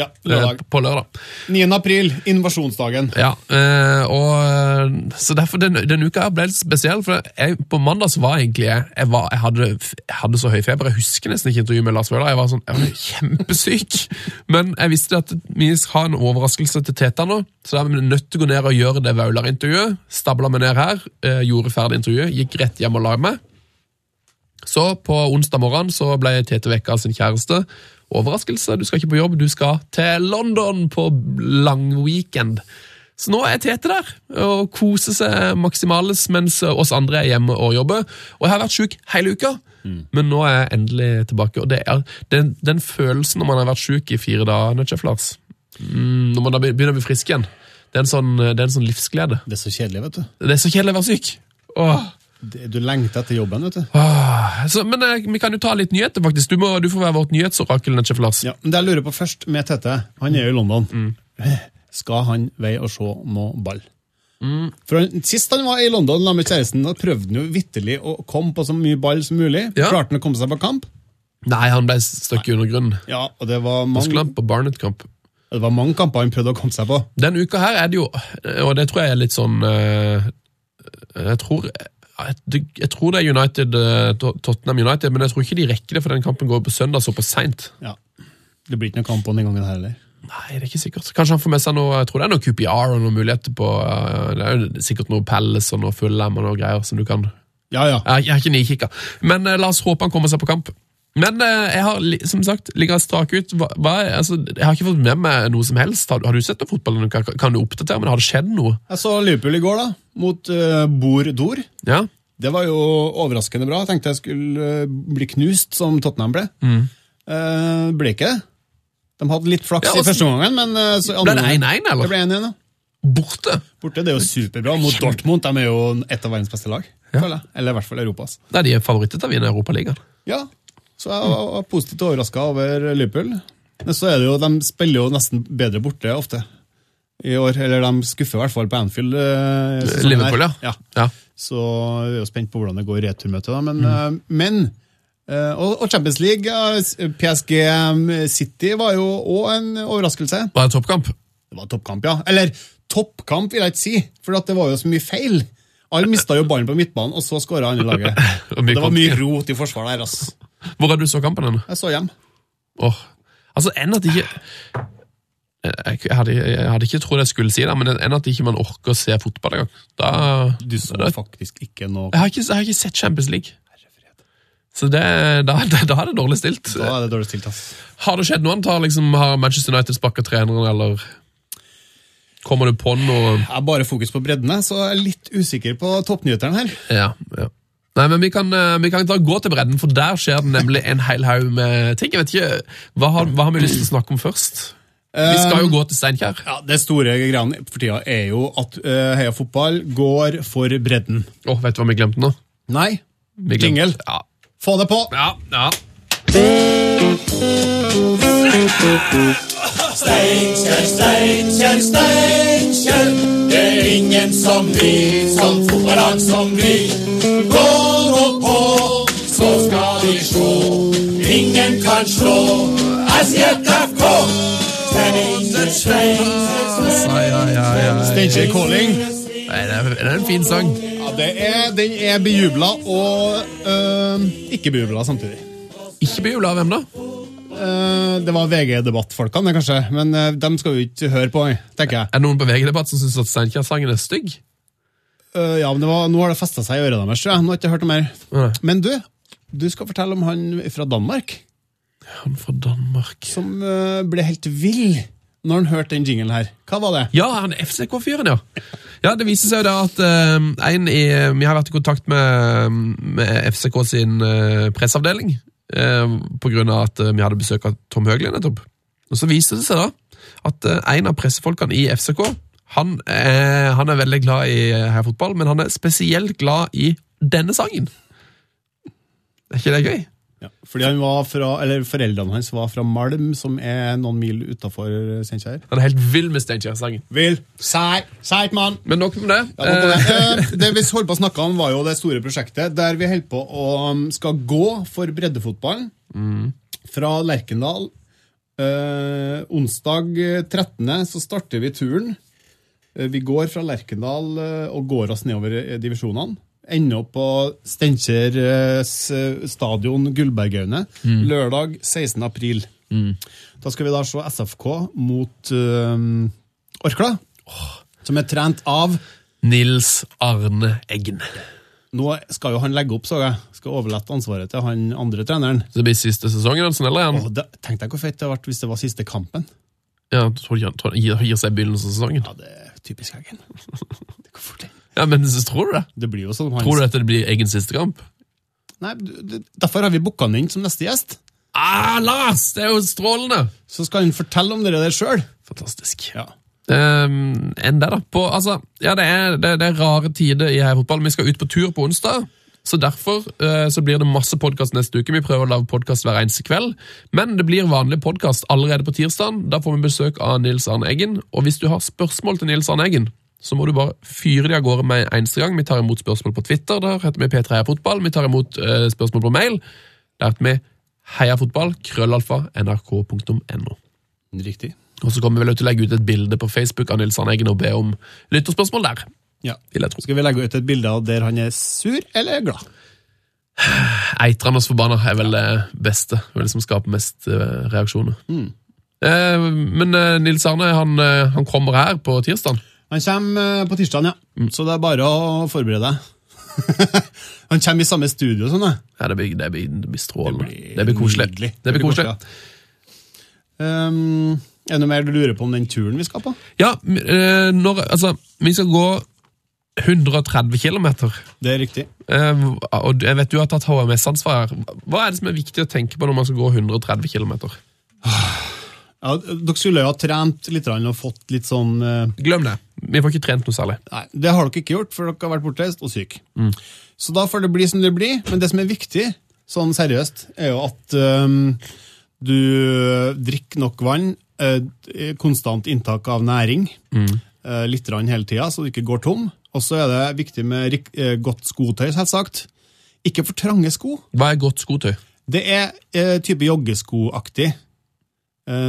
Ja, eh, lørdag. På lørdag. 9. april, invasjonsdagen. Ja, eh, og eh, Så derfor den, den uka ble litt spesiell. For jeg, på mandag så var egentlig jeg Jeg, var, jeg, hadde, jeg hadde så høy feber. Jeg husker nesten ikke intervjuet med Lars Vøler, Jeg var sånn, jeg var kjempesyk. *laughs* Men jeg visste at vi skal ha en overraskelse til Teta nå, så da er vi nødt til å gå ned og gjøre det Vaular-intervjuet. Stabla meg ned her, eh, gjorde ferdig intervjuet, gikk rett hjem og la meg. Så på onsdag morgen så ble Tete vekka av sin kjæreste. Overraskelse, du skal ikke på jobb, du skal til London på lang weekend. Så nå er Tete der og koser seg maksimales mens oss andre er hjemme og jobber. Og jeg har vært sjuk hele uka. men nå er jeg endelig tilbake. Og det er den, den følelsen når man har vært syk i fire dager, Nødtjef Lars, mm, når man da begynner å bli frisk igjen, det er en sånn, det er en sånn livsglede. Det er så kjedelig, vet du. Det er så kjedelig å være syk. Åh. Du lengter etter jobben, vet du. Ah, Så, men eh, vi kan jo ta litt nyheter, faktisk. Du, må, du får være vårt nyhetsorakel, Nødtjef Lars. Ja, men det jeg lurer på først med Tete, han er jo i London. Skal han veie og se noe ball? For han, Sist han var i London med kjæresten, da prøvde han jo vitterlig å komme på så mye ball som mulig. Ja. Klarte han å komme seg på kamp? Nei, han ble stukket under grunnen. Ja, og det var skulle mange, han på Barnet-kamp. det var mange kamper han prøvde å komme seg på. Denne uka her er det jo, og det tror jeg er litt sånn eh, Jeg tror jeg, tror det er United, eh, Tottenham United, men jeg tror ikke de rekker det, for den kampen går på søndag såpass seint. Ja. Det blir ikke noe kamp på den gangen her heller. Nei, det er ikke sikkert. Kanskje han får med seg noe Jeg tror det er noe QPR og noen muligheter på eh, Det er jo sikkert noe Palace og noe Fullham og noe greier som du kan Ja, ja. Jeg, har ikke nikikka. Men eh, la oss håpe han kommer seg på kamp. Men eh, jeg har som sagt ligger strak ut. Hva, altså, jeg har ikke fått med meg noe som helst. Har, har du sett noe fotball? Kan. Kan du oppdatere? Men har det skjedd noe? Jeg så Liverpool i går, da, mot uh, Bor Dor. Ja? Det var jo overraskende bra. Jeg tenkte jeg skulle eh, bli knust, som Tottenham ble. Eh, ble ikke det. De hadde litt flaks Ja, i altså- første omgang, men eh, så, Ble det 1-1, eller? Det ble 1-1, ja. Borte? Borte, det er jo superbra. Mot Dortmund, de er jo et av verdens beste lag. Ja. Eller i hvert fall Europas. Nei, de er favoritter til å vinne Europaligaen. Ja, så jeg var, positivt overraska over Liverpool. Men så er det jo, de spiller jo nesten bedre borte ofte i år. Eller de skuffer i hvert fall på Anfield. eh, Liverpool, ja. ja. ja. Så vi er jo spent på hvordan det går i returmøtet. da, Men, mm. men eh, og, Champions League, PSG eh, City var jo òg en overraskelse. Var det toppkamp? Det var toppkamp, ja. Eller toppkamp, vil jeg ikke si, for det var jo så mye feil. Alle mista jo ballen på midtbanen, og så skåra andre laget. *laughs* Det var mye rot i forsvaret der, ass. Hvor er du så kampen hen? Jeg så hjem. Åh, altså enn at ikke jeg hadde, jeg hadde ikke trodd jeg skulle si det, men enn at ikke man orker å se fotball engang. Da, Du så da, faktisk ikke noe jeg, har ikke, jeg har ikke sett Champions League. Så det, da, da, da er det dårlig stilt. Da er det dårlig stilt, ass. Har det skjedd noe annet? Liksom, har Manchester United sparka treneren, eller kommer du på noe Jeg har bare fokus på breddene, så jeg er litt usikker på toppnyhetene her. Ja, ja. Nei, men vi kan, eh, vi kan ta gå til bredden, for der skjer det nemlig en hel haug med ting. Jeg vet ikke, Hva har, hva har vi lyst til å snakke om først? Vi skal jo gå til Steinkjer. Ja, Det store greiene for tida er jo at uh, Heia Fotball går for bredden. Åh, vet du hva vi glemte nå? Nei, Vi glemte- jingle. Ja, Få det på! ja, ja. Steinkjer, Steinkjer, Steinkjer. Ingen som vi, som fotballag som vi. Gå nå på, så skal vi slå. Ingen kan slå SJFK. Steinkjer, Steinkjer, Calling. Nei, det, er, det er en fin sang. Ja, det er, den er bejubla og øh, ikke bejubla samtidig. Ikke bejubla av hvem da? Eh, det var VG-debattfolkene, kanskje, men uh, dem skal vi ikke høre på, tenker jeg. Er det noen på VG-debatt som syns at Steinkjer-sangen er stygg? Eh, ja, men det var, Nå har det festa seg i øret deres, Ja. Nå har jeg ikke hørt noe mer. Nei. Men du, du skal fortelle om han fra Danmark Han fra Danmark som eh, ble helt vill når han hørte den jinglen her. Hva var det? Ja, han FCK-fyren, ja. Ja, Det viser seg jo da at uh, en i, Vi har vært i kontakt med, med FCK sin uh, presseavdeling grunn av at eh, vi hadde besøk av Tom Høgli nettopp. Og Så viser det seg da at eh, en av pressefolkene i FCK han, er- han er veldig glad i herrefotball, men han er spesielt glad i denne sangen. Er ikke det gøy? Ja, fordi han var fra, eller Foreldrene hans var fra Malm, som er noen mil utafor Steinkjer. Han er helt vill med Steinkjer-sangen. Vill! Sei, Seigt mann! Men nok om det. Ja, nok om det. Eh, Eh, det vi holdt på å snakke om, var jo det store prosjektet der vi holder på å um, skal gå for breddefotballen. Fra Lerkendal. Eh, onsdag eh, 13. så starter vi turen. Eh, vi går fra Lerkendal og går oss nedover divisjonene. Ender opp på Steinkjer stadion Gullbergaune mm. Lørdag 16. april. Da skal vi da se SFK mot eh, Orkla, som er trent av Nils Arne Eggen. Nå skal jo han legge opp, så jeg. Skal overlate ansvaret til han andre treneren. Så det blir siste sesongen, hans, eller er han? Åh, tenk deg hvor fett det hadde vært hvis det var siste kampen. Ja, tror ikke han tror gir, gir seg i begynnelsen av sesongen. Ja, det er typisk Eggen. Det går fort, det. Ja, men så tror du det? Det blir jo sånn han Tror du at det blir egen siste kamp? Nei, Derfor har vi booka han inn som neste gjest. Ah, Lars! Det er jo strålende! Så skal han fortelle om det der sjøl. Fantastisk. Ja. Um, enn det, da. På, altså, ja, det er, det, det er rare tider i fotball. Vi skal ut på tur på onsdag. Så Derfor uh, så blir det masse podkast neste uke. Vi prøver å lage podkast hver eneste kveld. Men det blir vanlig podkast allerede på tirsdag. Da får vi besøk av Nils Arne Eggen. Og hvis du har spørsmål til Nils Arne Eggen, så må du bare fyre de av gårde med en eneste gang. Vi tar imot spørsmål på Twitter. Der heter vi P3 Heia Fotball. Vi tar imot eh, spørsmål på mail. Der heter vi heiafotball, krøllalfa, nrk.no. Riktig. Og så kommer vi vel til å legge ut et bilde på Facebook av Nils Arne og be om lytterspørsmål der. Ja. Skal vi legge ut et bilde av der han er sur eller glad? Eitrende forbanna er vel det beste. Det som skaper mest eh, reaksjoner. Eh, men eh, Nils Arne han, han kommer her på tirsdag. Han kommer eh, på tirsdag, ja. Så det er bare å forberede deg. *laughs* han kommer i samme studio sånn, da. Ja, det, blir, det, blir, det blir strålende. Det blir koselig. Det blir koselig. Um, er det noe mer du lurer på om den turen vi skal på? Ja, eh, når, altså, vi skal gå 130 km. Det er riktig. Eh, og jeg vet du har tatt HMS-ansvar. Hva er det som er viktig å tenke på når man skal gå 130 km? Ja, dere skulle jo ha trent litt og fått litt sånn uh... Glem det. Vi får ikke trent noe særlig. Nei, det har dere ikke gjort, for dere har vært bortreist og syk. Så da får det bli som det blir. Men det som er viktig, sånn seriøst, er jo at um, du drikker nok vann, eh, konstant inntak av næring, eh, litt rann hele tida, så du ikke går tom. Og så er det viktig med eh, godt skotøy, selvsagt. Ikke for trange sko. Hva er godt skotøy? Det er type joggeskoaktig,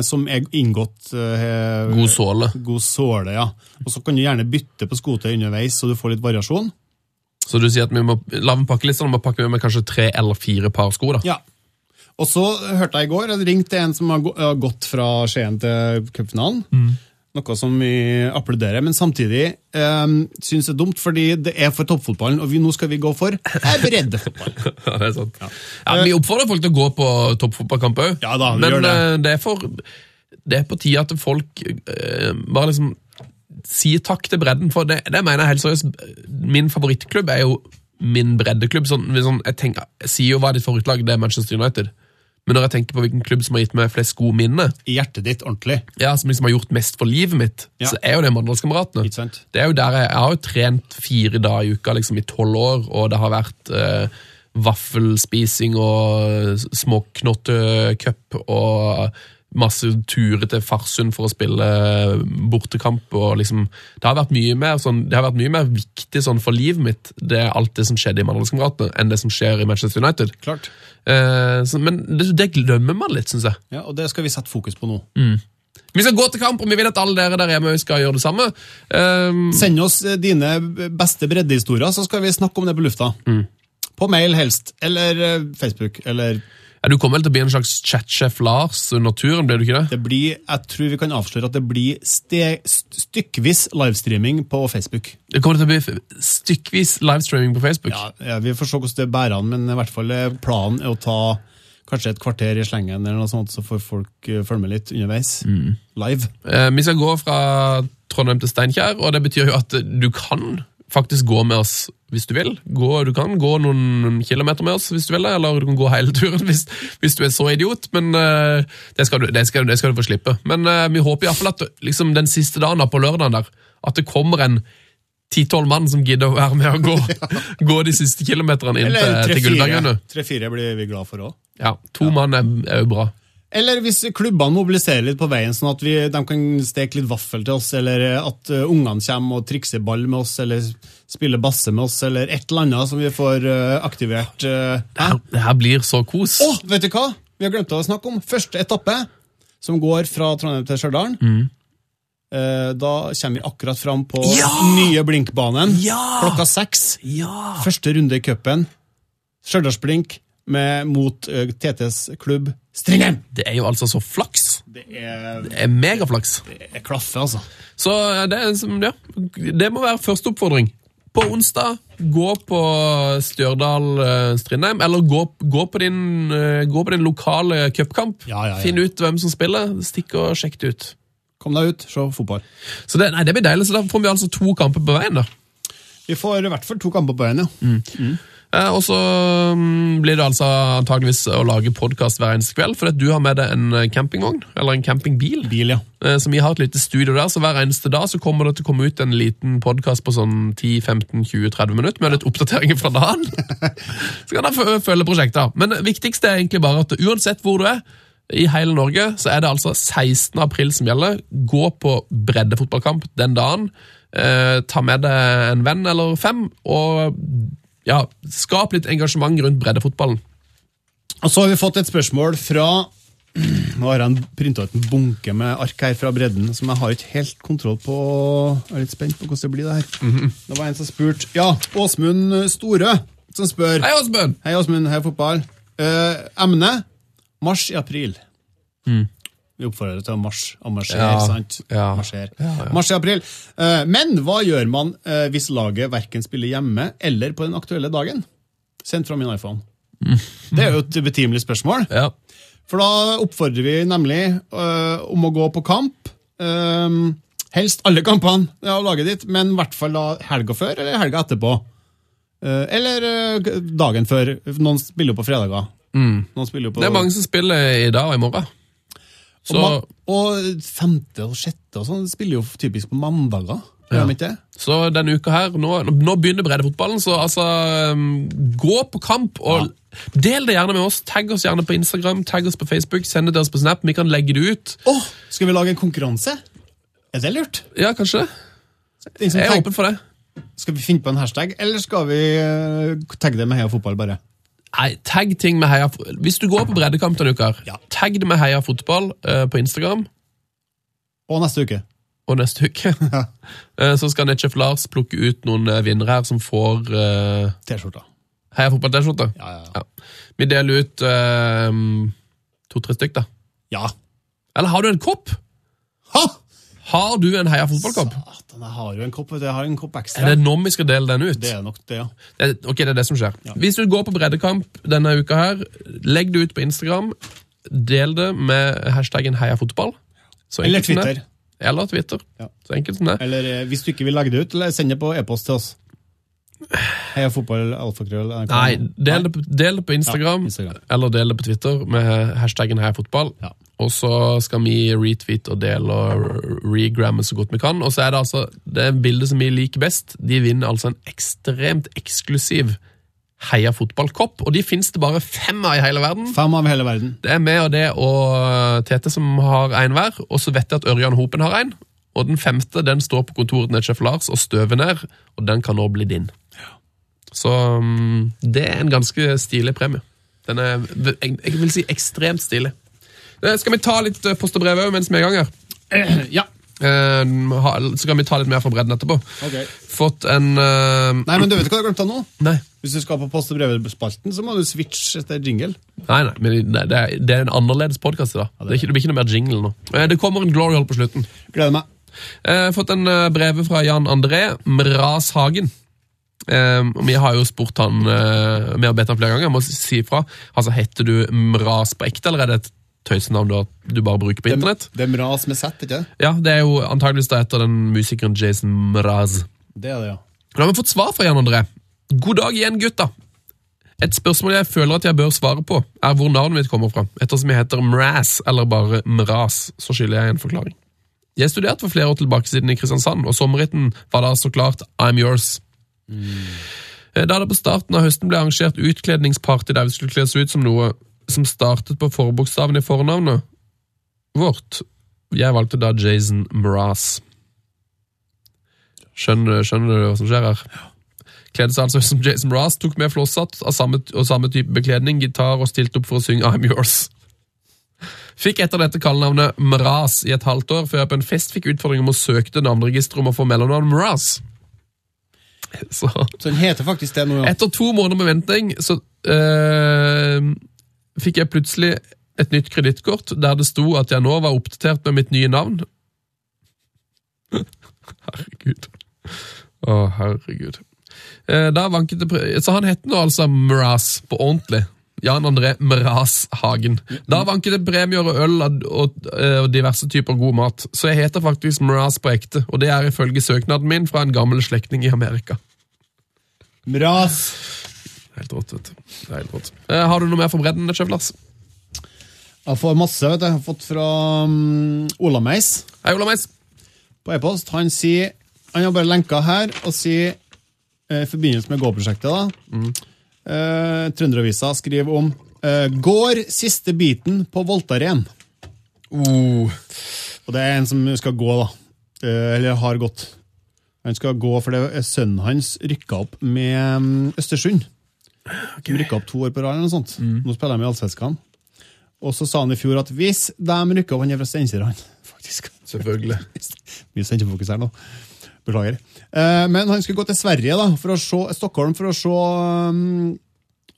som er inngått eh, God såle. God såle, ja. Og så kan du gjerne bytte på skotøy underveis, så du får litt variasjon. Så du sier at vi må la en pakkeliste, og må pakke med kanskje tre eller fire par sko? da? Ja. Og så hørte jeg i går, jeg ringte en som har gått fra Skien til cupfinalen. Noe som vi applauderer, men samtidig um, syns det er dumt, fordi det er for toppfotballen, og vi, nå skal vi gå for breddefotball. *laughs* Ja, det er sant. Ja, Vi oppfordrer folk til å gå på toppfotballkamp òg, Ja da, men det. eh, det er, for, det er på tide at folk uh, bare liksom sier takk til bredden. For det, det mener jeg helt seriøst. Min favorittklubb er jo min breddeklubb. Sånn, sånn, jeg, tenker, jeg sier jo hva er ditt favorittlag, det er Manchester United. Men når jeg tenker på hvilken klubb som har gitt meg flest gode minner, I hjertet ditt, ordentlig. ja, som liksom har gjort mest for livet mitt, Ja. så er jo det Mandalskameratene. Ikke sant? Det er jo der jeg, jeg har jo trent fire dager i uka liksom i tolv år, og det har vært eh, vaffelspising og småknottecup og masse turer til Farsund for å spille bortekamp. og liksom, Det har vært mye mer, sånn, det har vært mye mer viktig sånn, for livet mitt, det er alt det som skjedde i Mandalskameratene, enn det som skjer i Manchester United. Klart. Eh, så, men det, det glemmer man litt, syns jeg. Ja, Og det skal vi sette fokus på nå. Vi skal gå til kamp, og vi vil at alle dere der hjemme skal gjøre det samme. Eh, Send oss eh, dine beste breddehistorier, så skal vi snakke om det på lufta. På mail helst, eller eh, Facebook, eller Ja, du kommer vel til å bli en slags chatsjef Lars under turen, blir du ikke det? Det blir, jeg tror vi kan avsløre at det blir ste, st- stykkvis livestreaming på Facebook. Det kommer til å bli stykkvis livestreaming på Facebook. Ja, ja, Vi får se hvordan det bærer an, men i hvert fall eh, planen er å ta kanskje et kvarter i slengen, eller noe sånt, så får folk eh, følge med litt underveis. Live. Eh, vi skal gå fra Trondheim til Steinkjer, og det betyr jo at du kan faktisk gå med oss hvis du vil. Gå, du kan gå noen kilometer med oss hvis du vil, eller du kan gå hele turen hvis, hvis du er så idiot, men uh, det, skal du, det, skal, det skal du få slippe. Men uh, vi håper i hvert fall at liksom, den siste dagen da, på lørdagen der, at det kommer en 10-12 mann som gidder å være med og gå, *laughs* gå de siste kilometerne inn til, Eller til tre-fire. Gullbergene. Tre-fire blir vi glad for òg. Ja, to mann er, jo bra. Eller hvis klubbene mobiliserer litt på veien, sånn at vi, de kan steke litt vaffel til oss, eller at uh, ungene kommer og trikser ball med oss, eller spiller basse med oss, eller et eller annet som vi får uh, aktivert. Uh, Det her, her blir så kos. Å, vet du hva? Vi har glemt å snakke om første etappe, som går fra Trondheim til Stjørdal. Mm. Da kommer vi akkurat fram på nye Blinkbanen klokka seks. Første runde i cupen. Stjørdalsblink med- mot uh, TTs klubb Strindheim. Det er jo altså så flaks. Det er, Det er megaflaks. det er klaffe, altså. Så eh, det, ja, det må være første oppfordring. På onsdag, gå på Stjørdal-Strindheim, eller gå, gå, på din, eh, gå på din lokale cupkamp. Ja, ja. Finn ut hvem som spiller, stikk og sjekk det ut. Kom deg ut, se fotball. Så det, nei, det blir deilig, så da får vi altså to kamper på veien. da. Vi får i hvert fall to kamper på veien, ja. Eh, og så mm, blir det altså antageligvis å lage podkast hver eneste kveld, fordi at du har med deg en eh, campingvogn, eller en campingbil. Bil, ja. Eh, Så vi har et lite studio der, så hver eneste dag så kommer det til å komme ut en liten podkast på sånn 10-15-20-30 minutter med litt oppdateringer fra dagen. *laughs* så kan dere følge prosjektet. Men det viktigste er egentlig bare at uansett hvor du er, i hele Norge, så er det altså 16. april som gjelder. Gå på breddefotballkamp den dagen. Eh, ta med deg en venn eller fem, og ja, skap litt engasjement rundt breddefotballen. Og så har vi fått et spørsmål fra Nå har jeg printa ut en bunke med ark her fra bredden som jeg har ikke helt kontroll på. Jeg er litt spent på hvordan det blir det her. Det var en som spurte Ja, Åsmund Store som spør Hei, Åsmund! Hei, Åsmund. Hei, fotball. Eh, emne mars i april. Vi oppfordrer til å marsj, og marsjere, Ja, sant? ja. Marsjer. Ja, ja. Mars i april. Eh, men hva gjør man eh, hvis laget verken spiller hjemme eller på den aktuelle dagen? Sendt fra min iPhone. Det er jo et betimelig spørsmål. Ja. For da oppfordrer vi nemlig øh, om å gå på kamp. Um, helst alle kampene av laget ditt, men i hvert fall da helga før eller helga etterpå. Uh, eller uh, dagen før. Noen spiller jo på fredager. Mm. på Det er mange som spiller i dag og i morgen. Så, og, og femte og sjette og sånn spiller jo typisk på mandager. Det? så denne uka her, nå, nå begynner breddefotballen, så altså um, Gå på kamp og del det gjerne med oss. Tagg oss gjerne på Instagram, tagg oss på Facebook, send det til oss på Snap. Vi kan legge det ut. Oh, skal vi lage en konkurranse? Er det lurt? Ja, kanskje det. Den som Jeg er åpen for det. Skal vi finne på en hashtag, eller skal vi øh, tagge det med Heia fotball, bare? Nei, tagg ting med Heia Hvis du går på breddekamp denne uka, Ja. tagg det med Heia Fotball eh, på Instagram. Og neste uke. Og neste uke *laughs* eh, så skal Netchef Lars plukke ut noen eh, vinnere her som får T-skjorta. Heia Fotball-T-skjorte. Ja, ja, ja. Vi deler ut to-tre stykk, da. ja. Eller har du en kopp? Ha! Har du en Heia Fotballkopp? Jeg har jo en kopp. Jeg har en kopp ekstra. Er det nå vi skal dele den ut? Det er nok det, ja. Det ok, det er det som skjer. Hvis du går på breddekamp denne uka her, legg det ut på Instagram. Del det med hashtaggen heiafotball. Eller. Twitter. Eller Twitter. Ja. Så enkelt som det. Eller eh, hvis du ikke vil legge det ut, eller send det på e-post til oss. Heia fotball, alfakrøll Nei, del det, på, del det på Instagram, Ja, Instagram. eller del det på Twitter med hashtaggen heiafotball. Ja. Og så skal vi retweete og dele og regramme så godt vi kan. Og så er det altså det bildet som vi liker best. De vinner altså en ekstremt eksklusiv Heia fotballkopp, og de finnes det bare fem av i hele verden. Fem av hele verden. Det er meg og det og Tete som har en hver, og så vet jeg at Ørjan Hopen har en. Og den femte den står på kontoret til Sjef Lars og støver ned, og den kan nå bli din. Så mm, det er en ganske stilig premie. Den er, jeg vil si ekstremt stilig. Eh, Skal vi ta litt eh, post og brev òg mens vi er i gang her? Ja. Eh, Så kan vi ta litt mer fra bredden etterpå. Ok. Fått en uh... Nei, men du vet hva jeg glemte nå? Nei. Hvis du skal på post- og brevspalten, så må du switche etter jingle. Nei, nei, men det, det, er, det er en annerledes podkast i dag. Det, det blir ikke noe mer jingle nå. Eh, Det kommer en glory hole på slutten. Gleder meg. Har fått en eh, brev fra Jan André Mras Hagen. Eh, vi har jo spurt han eh, Vi har bedt han flere ganger. Jeg må si ifra. Altså, Heter du Mras på ekte, eller er det et tøysenavn du, du bare bruker på internett? Det er Mraz med Z, ikke? Ja, Det er jo antageligvis da etter den musikeren Jason Mraz. Det er det, ja. Nå har vi fått svar fra Jan André. God dag igjen, gutta. Et spørsmål jeg føler at jeg bør svare på, er hvor navnet mitt kommer fra. Ettersom jeg heter Mraz, eller bare Mraz, så skylder jeg en forklaring. Jeg studerte for flere år tilbake siden i Kristiansand, og sommerritten var da så klart I'm Yours. Mm. Da det på starten av høsten ble arrangert utkledningsparty der vi skulle kles ut som noe som startet på forbokstaven i fornavnet vårt, jeg valgte da Jason Mraz. Skjønner, skjønner du hva som skjer her? Kledde seg altså som Jason Mraz, tok med flosshatt og samme type bekledning, gitar og stilte opp for å synge I'm Yours. Fikk etter dette kallenavnet Mraz i et halvt år, før jeg på en fest fikk utfordring om å søke til navneregisteret om å få mellomnavn Mraz. *laughs* Så Så den heter faktisk det nå, ja. etter to måneder med venting, så eh, fikk jeg plutselig et nytt kredittkort der det sto at jeg nå var oppdatert med mitt nye navn. *laughs* Herregud. Å, herregud. Eh, da vanket det Så han het nå altså Mraz på ordentlig. Jan André Mraz Hagen. Da vanket det premier og øl eh, og diverse typer god mat. Så jeg heter faktisk Mraz på ekte, og det er ifølge søknaden min fra en gammel slektning i Amerika. Mras. Helt rått, vet du. Det er helt rått. Eh, har du noe mer for bredden, Lars? Jeg får masse, vet du. Jeg har fått fra um, Ola Meis Hei, Ola Meis. på e-post. Han sier Han har bare lenka her og sier eh, i forbindelse med Gå-prosjektet, da eh, Trønderavisa skriver om eh, 'Går siste biten på Voltaren'. Og det er en som skal gå, da. Eh, eller har gått. Han skal gå fordi sønnen hans rykka opp med mm, Østersund. De rykka opp to år på rad, eller noe sånt. Nå spiller de i Allsvenskan. Og så sa han i fjor at hvis de rykker opp Han er fra Steinkjer, han. *laughs* Faktisk. Selvfølgelig. *laughs* Mye Steinkjer-fokus her nå. Beklager. Eh, men han skulle gå til Sverige, da, for å se, Stockholm, for å se um,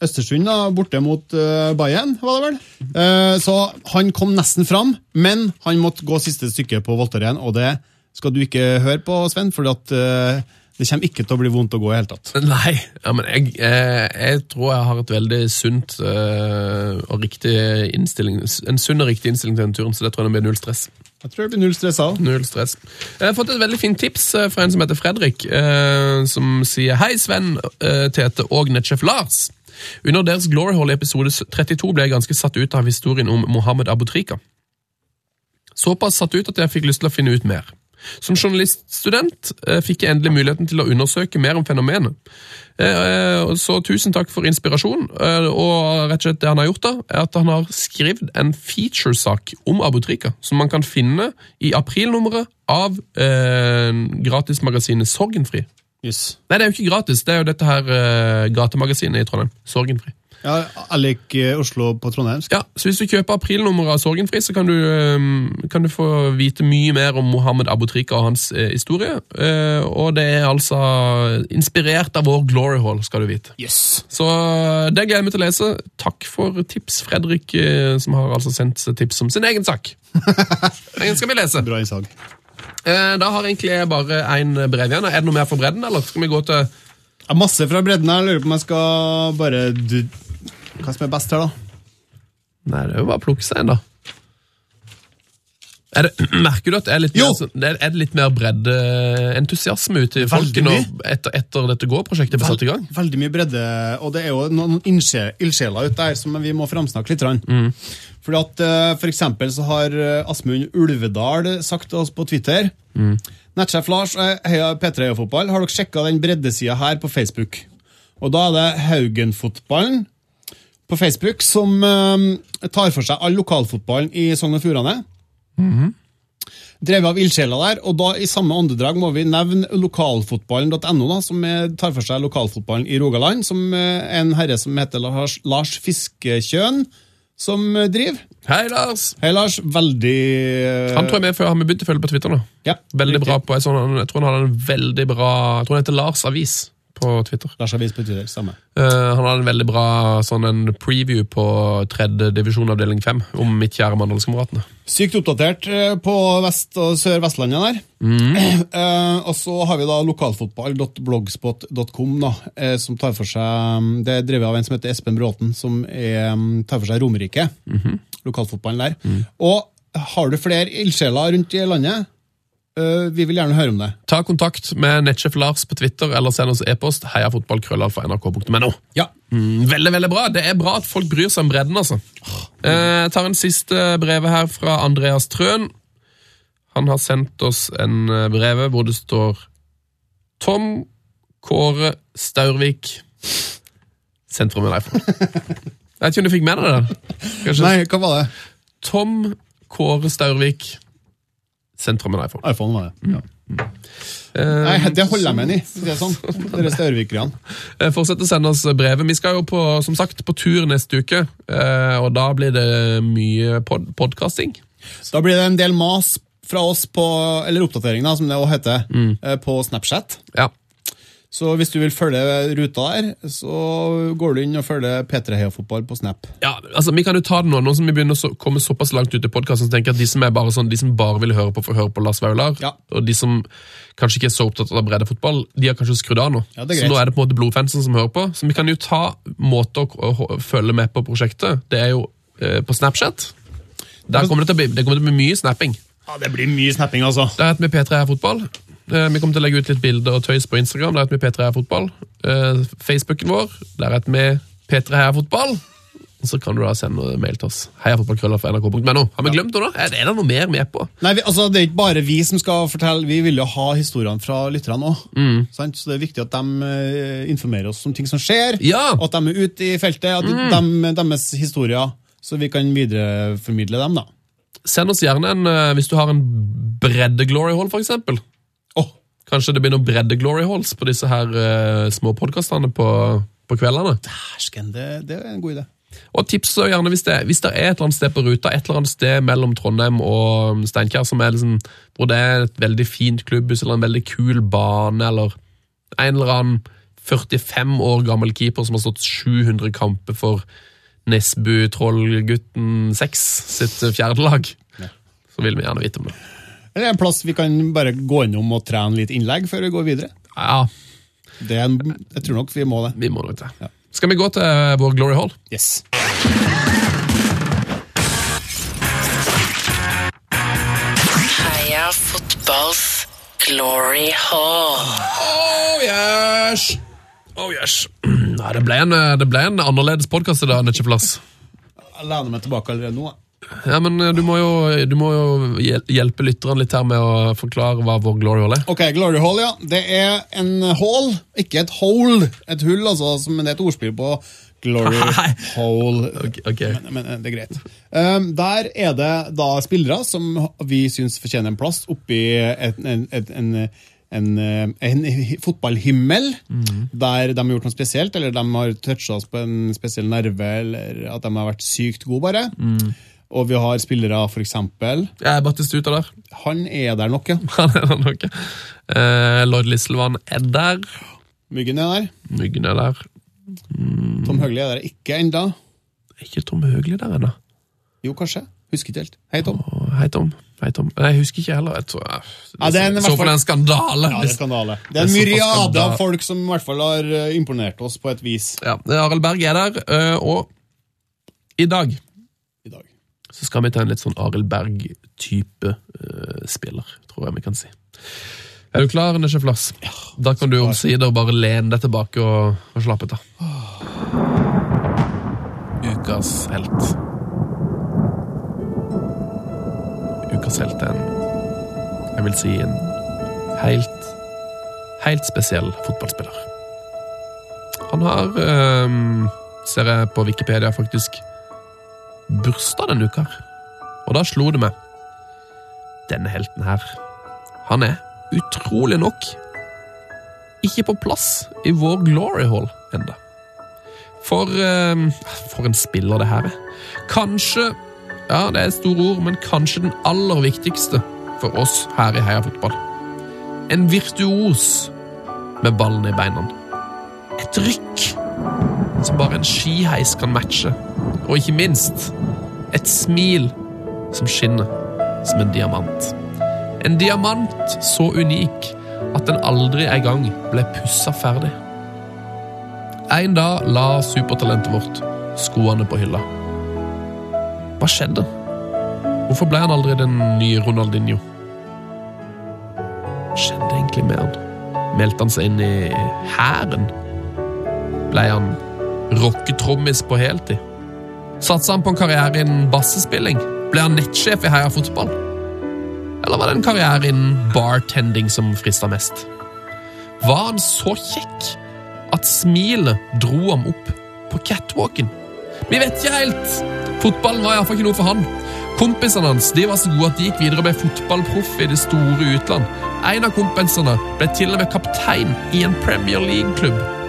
Østersund da, borte mot uh, Bayern, var det vel. Eh, så han kom nesten fram, men han måtte gå siste stykke på Voltaren, og det skal du ikke høre på, Sven, fordi at, eh, det kommer ikke til å bli vondt å gå i hele tatt. *laughs* Nei, ja, men jeg, eh, jeg tror jeg har et veldig sunt eh, og riktig innstilling, en sunn og riktig innstilling til den turen, så det tror jeg det blir null stress. Jeg tror det blir null stress òg. Null stress. Jeg har fått et veldig fint tips eh, fra en som heter Fredrik, eh, som sier Hei, Sven, eh, Tete og Netsjef Lars. Under deres Glory Hall i episode 32 ble jeg ganske satt ut av historien om Mohammed Abutrika. Såpass satt ut at jeg fikk lyst til å finne ut mer. Som journaliststudent eh, fikk jeg endelig muligheten til å undersøke mer om fenomenet. Eh, eh, Så tusen takk for inspirasjon, og rett og slett det han har gjort da, er at han har skrevet en featuresak om Abutrika, som man kan finne i aprilnummeret av eh, gratismagasinet Sorgenfri. Yes. Nei, det er jo ikke gratis, det er jo dette her eh, gatemagasinet i Trondheim, Sorgenfri. Ja, jeg Oslo på trondheimsk. Ja, så Hvis du kjøper aprilnummeret av Sorgenfri, så kan du, eh, kan du få vite mye mer om Mohammed Abutrika og hans eh, historie. Eh, og det er altså inspirert av vår Glory Hall, skal du vite. Yes. Så eh, det gleder jeg meg til å lese. Takk for tips, Fredrik, eh, som har altså sendt tips om sin egen sak. *laughs* Den skal vi lese. Bra innsalg. Eh, Da har egentlig jeg bare én brev igjen. Er det noe mer for bredden, eller skal vi gå til ja, masse fra bredden her. Lurer på om jeg skal bare du, Hva som er best her, da? Nei, det er jo bare å plukke seg en, da. Er det, *clears throat* merker du at det er litt mer, sånn- er, det litt mer breddeentusiasme ute i folket nå, mye. etter, etter dette gå-prosjektet ble satt i gang? Veldig mye bredde, og det er jo noen ildsje- ildsjeler ute der som vi må framsnakke litt. Mm. Fordi at eh, For eksempel så har eh, Asmund Ulvedal sagt til oss på Twitter Nettsjef Lars, eh, heia P3 og fotball, har dere sjekka den breddesida her på Facebook? Og da er det Haugenfotballen på Facebook som uh, tar for seg all lokalfotballen i Sogn og Fjordane. Drevet av ildsjeler der, og da i samme åndedrag må vi nevne lokalfotballen.no, da, som tar for seg lokalfotballen i Rogaland, som uh, en herre som heter Lars, Lars Fiskekjøn, som eh, driver. Hei, Lars! Hei, Lars. Veldig Han tror jeg med før har vi begynt å følge på Twitter nå. ja, Veldig riktig. bra på, jeg, sånn, han, jeg tror han hadde en veldig bra Jeg tror han heter Lars Avis på Twitter. Lars Avis på Twitter, samme. Uh, han hadde en veldig bra sånn en preview på tredje divisjon avdeling 5 om mitt kjære Mandalskameratene. Sykt oppdatert eh, på Vest- og Sør-Vestlandet der. *clears throat* Eh, og så har vi da lokalfotball.blogspot.com, da, eh, som tar for seg Det er drevet av en som heter Espen Bråten, som er, mm, tar for seg Romerike. Lokalfotballen der. Og har du flere ildsjeler rundt i landet? Eh, vi vil gjerne høre om det. Ta kontakt med nettsjef Lars på Twitter eller send oss e-post heiafotballkrøllalfa.nrk.no. Ja. Mm, veldig, veldig bra. Det er bra at folk bryr seg om bredden, altså. Eh, tar en siste brevet her fra Andreas Trøen. Han har sendt oss en eh, brev hvor det står Tom Kåre Staurvik Sendt fra min iPhone. *laughs* Jeg vet ikke om du fikk med deg det? Kanskje Nei, hva var det? Tom Kåre Staurvik Sendt fra min iPhone. iPhone var det. Ja. Eh, Nei, det holder jeg med i. *laughs* Det er sånn. Dere Staurvikerne. Eh, Fortsett å sende oss brevet. Vi skal jo på, som sagt, på tur neste uke, eh, og da blir det mye pod podkasting. Da blir det en del mas fra oss på, eller oppdatering da, som det også heter, mm. på Snapchat. Ja. Så hvis du vil følge ruta der, så går du inn og følger P3 Heia Fotball på Snap. ja, altså Vi kan jo ta det nå, nå som vi begynner å så- komme såpass langt ut i podkasten. tenker jeg at de som er bare sånn, de som bare vil høre på, får høre på Lars Vaular. Ja. Og de som kanskje ikke er så opptatt av breddefotball, de har kanskje skrudd av nå. Ja, det er så nå er det på en måte blodfansen som hører på. Så vi kan jo ta måter å, følge med på prosjektet. Det er jo eh, på Snapchat. Der kommer det, til å bli, det kommer til å bli mye snapping. Ja, Det blir mye snapping, altså. Der heter vi P3 her fotball. Eh, Vi kommer til å legge ut litt bilder og tøys på Instagram. Der heter vi P3 Heia Fotball. Eh, Facebooken vår, der heter vi P3 Heia Fotball. Så kan du da sende mail til oss. heiafotballkrøller.nrk.no. Har vi glemt noe, da? Er det noe mer med på? Nei, vi, altså, Det er ikke bare vi som skal fortelle, vi vil jo ha historiene fra lytterne òg. Mm. Så det er viktig at de eh, informerer oss om ting som skjer, Ja! at de er ute i feltet. At de, deres historier, så vi kan videreformidle dem. da. Send oss gjerne en hvis du har en bredde-glory hall, for eksempel. Kanskje det blir noen bredde-glory halls på disse her uh, små podkastene på, på kveldene. Hersken, det, det er en god idé. Og tips gjerne hvis det, hvis det er et eller annet sted på ruta, et eller annet sted mellom Trondheim og Steinkjer som er liksom, hvor det er et veldig fint klubbhus eller en veldig kul bane, eller en eller annen 45 år gammel keeper som har stått 700 kamper for Nesbu Trollgutten 6 sitt fjerde lag, så vil vi gjerne vite om det. Eller en plass vi kan bare gå innom og trene litt innlegg før vi går videre. Ja, Det er en, jeg tror nok vi må det. vi må nok det. Skal vi gå til vår Glory Hall? Yes. Heia fotballs glory hall. Oh yes! Oh yes. *clears throat* Nei, det ble en, det ble en annerledes podkast i dag, Netcheflass. Jeg lener meg tilbake allerede nå. Ja, men eh, du må jo, du må jo hjelpe lytterne litt her med å forklare hva vår Glory Hall er. Ok, Glory Hall, ja. Det er en hall, ikke et hole. Et hull, altså, men det er et ordspill på glory *laughs* hole. Ok, ok. Men, men eh, det er greit. Um, der er det da spillere som vi syns fortjener en plass oppi en, en, en, en, en, eh, en fotballhimmel, der de har gjort noe spesielt, eller de har toucha oss på en spesiell nerve, eller at de har vært sykt gode, bare. Og vi har spillere, for eksempel ja, Batistuta der. Han er der nok, ja. *laughs* Han er der nok. Eh, Lloyd Lisselvann er der. Myggen er der. Myggen er der. Tom Høgli er der ikke enda. Er ikke Tom Høgli der ennå? Jo, kanskje. Husker ikke helt. Hei, Tom. Oh, Hei, Tom. Hei, Tom. Nei, Jeg husker ikke heller. Jeg tror, jeg, Ja, det er en- så fall en skandale. Ja, det er skandale. Det er en myriade av folk som i hvert fall har eh, imponert oss på et vis Ja, Arild Berg er der, eh, og i dag. Så skal vi ta en litt sånn Arild Berg-type uh, spiller, tror jeg vi kan si. Er du klar, Nesjef Lars? Da kan du omsider bare lene deg tilbake og, og slappe av. Ukas helt. Ukas helt er en Jeg vil si en helt Helt spesiell fotballspiller. Han har, ehm, ser jeg på Wikipedia, faktisk bursdag denne uka. Og da slo det meg. Denne helten her, han er utrolig nok ikke på plass i vår glory hall enda. For ehm, For en spiller det her er. Kanskje Ja, det er store ord, men kanskje den aller viktigste for oss her i Heia Fotball. En virtuos med ballen i beina. Et rykk som bare en skiheis kan matche. Og ikke minst et smil som skinner som en diamant. En diamant så unik at den aldri en gang ble pussa ferdig. En dag la supertalentet vårt skoene på hylla. Hva skjedde? Hvorfor ble han aldri den nye Ronaldinho? Skjedde egentlig med han? Meldte han seg inn i hæren? Ble han rocketrommis på heltid? Satsa han på en karriere innen bassespilling? Ble han nettsjef i Heia Fotball? Eller var det en karriere innen bartending som frista mest? Var han så kjekk at smilet dro ham opp på catwalken? Vi vet ikke helt. Fotballen var iallfall ikke noe for han. Kompisene hans de var så gode at de gikk videre og ble fotballproff i det store utland. En av kompisene ble til og med kaptein i en Premier League-klubb.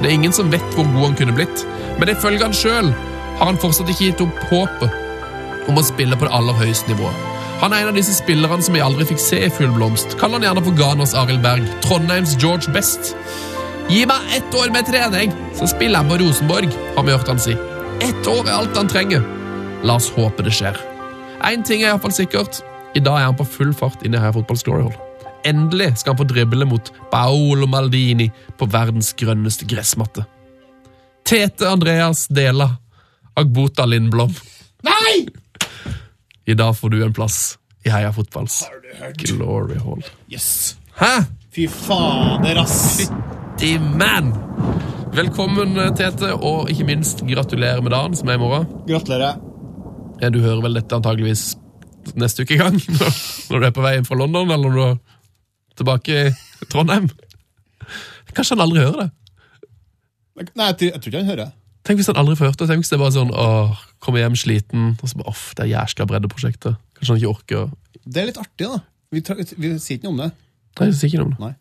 Det er ingen som vet hvor god han kunne blitt, men ifølge han sjøl har han fortsatt ikke gitt opp håpet om å spille på det aller høyeste nivået. Han er en av disse spillerne som vi aldri fikk se i full blomst. Kall han gjerne for Ghanas Arild Berg, Trondheims George Best. Gi meg ett år med trening, så spiller jeg på Rosenborg, har vi hørt han si. Ett år er alt han trenger. La oss håpe det skjer. Én ting er iallfall sikkert. I dag er han på full fart inn i Heia Fotball. Endelig skal han få drible mot Paolo Maldini på verdens grønneste gressmatte. Tete Andreas Dela Agbota Lindblom. Nei! I dag får du en plass i Heia Fotballs Glory Hall. Yes. Hæ? Fy fader, ass! Fytti man! Velkommen, Tete, og ikke minst gratulerer med dagen, som er i morgen. Gratulerer. Ja, du hører vel dette antageligvis neste uke i gang, *laughs* når du er på vei inn fra London, eller når du tilbake i Trondheim. Kanskje han aldri hører det. Nei, jeg, tror- ikke han hører. det. Tenk hvis han aldri får hørt det. Tenk hvis det er bare sånn åh, kommer hjem sliten, og så bare off, det er jæskla breddeprosjektet. Kanskje han ikke orker å Det er litt artig, da. Vi, vi, vi sier ikke noe om det. Nei, vi sier ikke noe om det. Nei.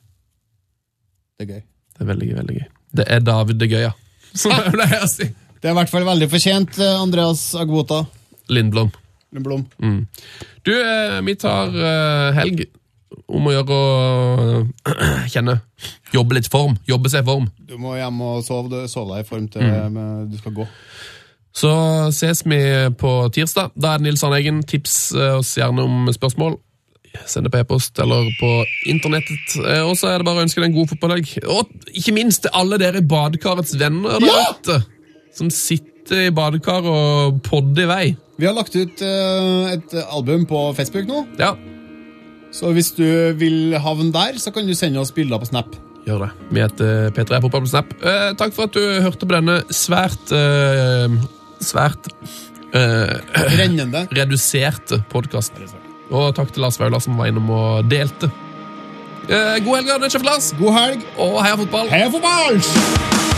Det er gøy. Det er veldig gøy, veldig gøy. Det er David det gøya, som jeg pleier å si. Det er i hvert fall veldig fortjent, eh, Andreas Agbota. Lindblom. Lindblom. Mm. Du, eh, vi tar eh, helg om å gjøre å eh, *clears throat* kjenne. Jobbe litt form. Jobbe seg i form. Du må hjem og sove, sove deg i form til Mm. du skal gå. Så ses vi på tirsdag. Da er det Nils Arne Eggen. Tips eh, oss gjerne om spørsmål. Send det på e-post eller på internettet. Eh, Og så er det bare å ønske deg en god fotballdag. Og ikke minst til alle dere badekarets venner der ute, som sitter i badekar og podder i vei. Vi har lagt ut eh, et album på Facebook nå. Ja. Så hvis du vil havne der, så kan du sende oss bilder på Snap. Gjør det. Vi heter P3 Fotball på Snap. Eh, takk for at du hørte på denne svært eh, Svært eh, Rennende. *clears throat* reduserte podkasten. Og takk til Lars Vaular som var innom og delte. Eh, god helg, Arne Sjef Lars. God helg. Og heia fotball. Heia fotball!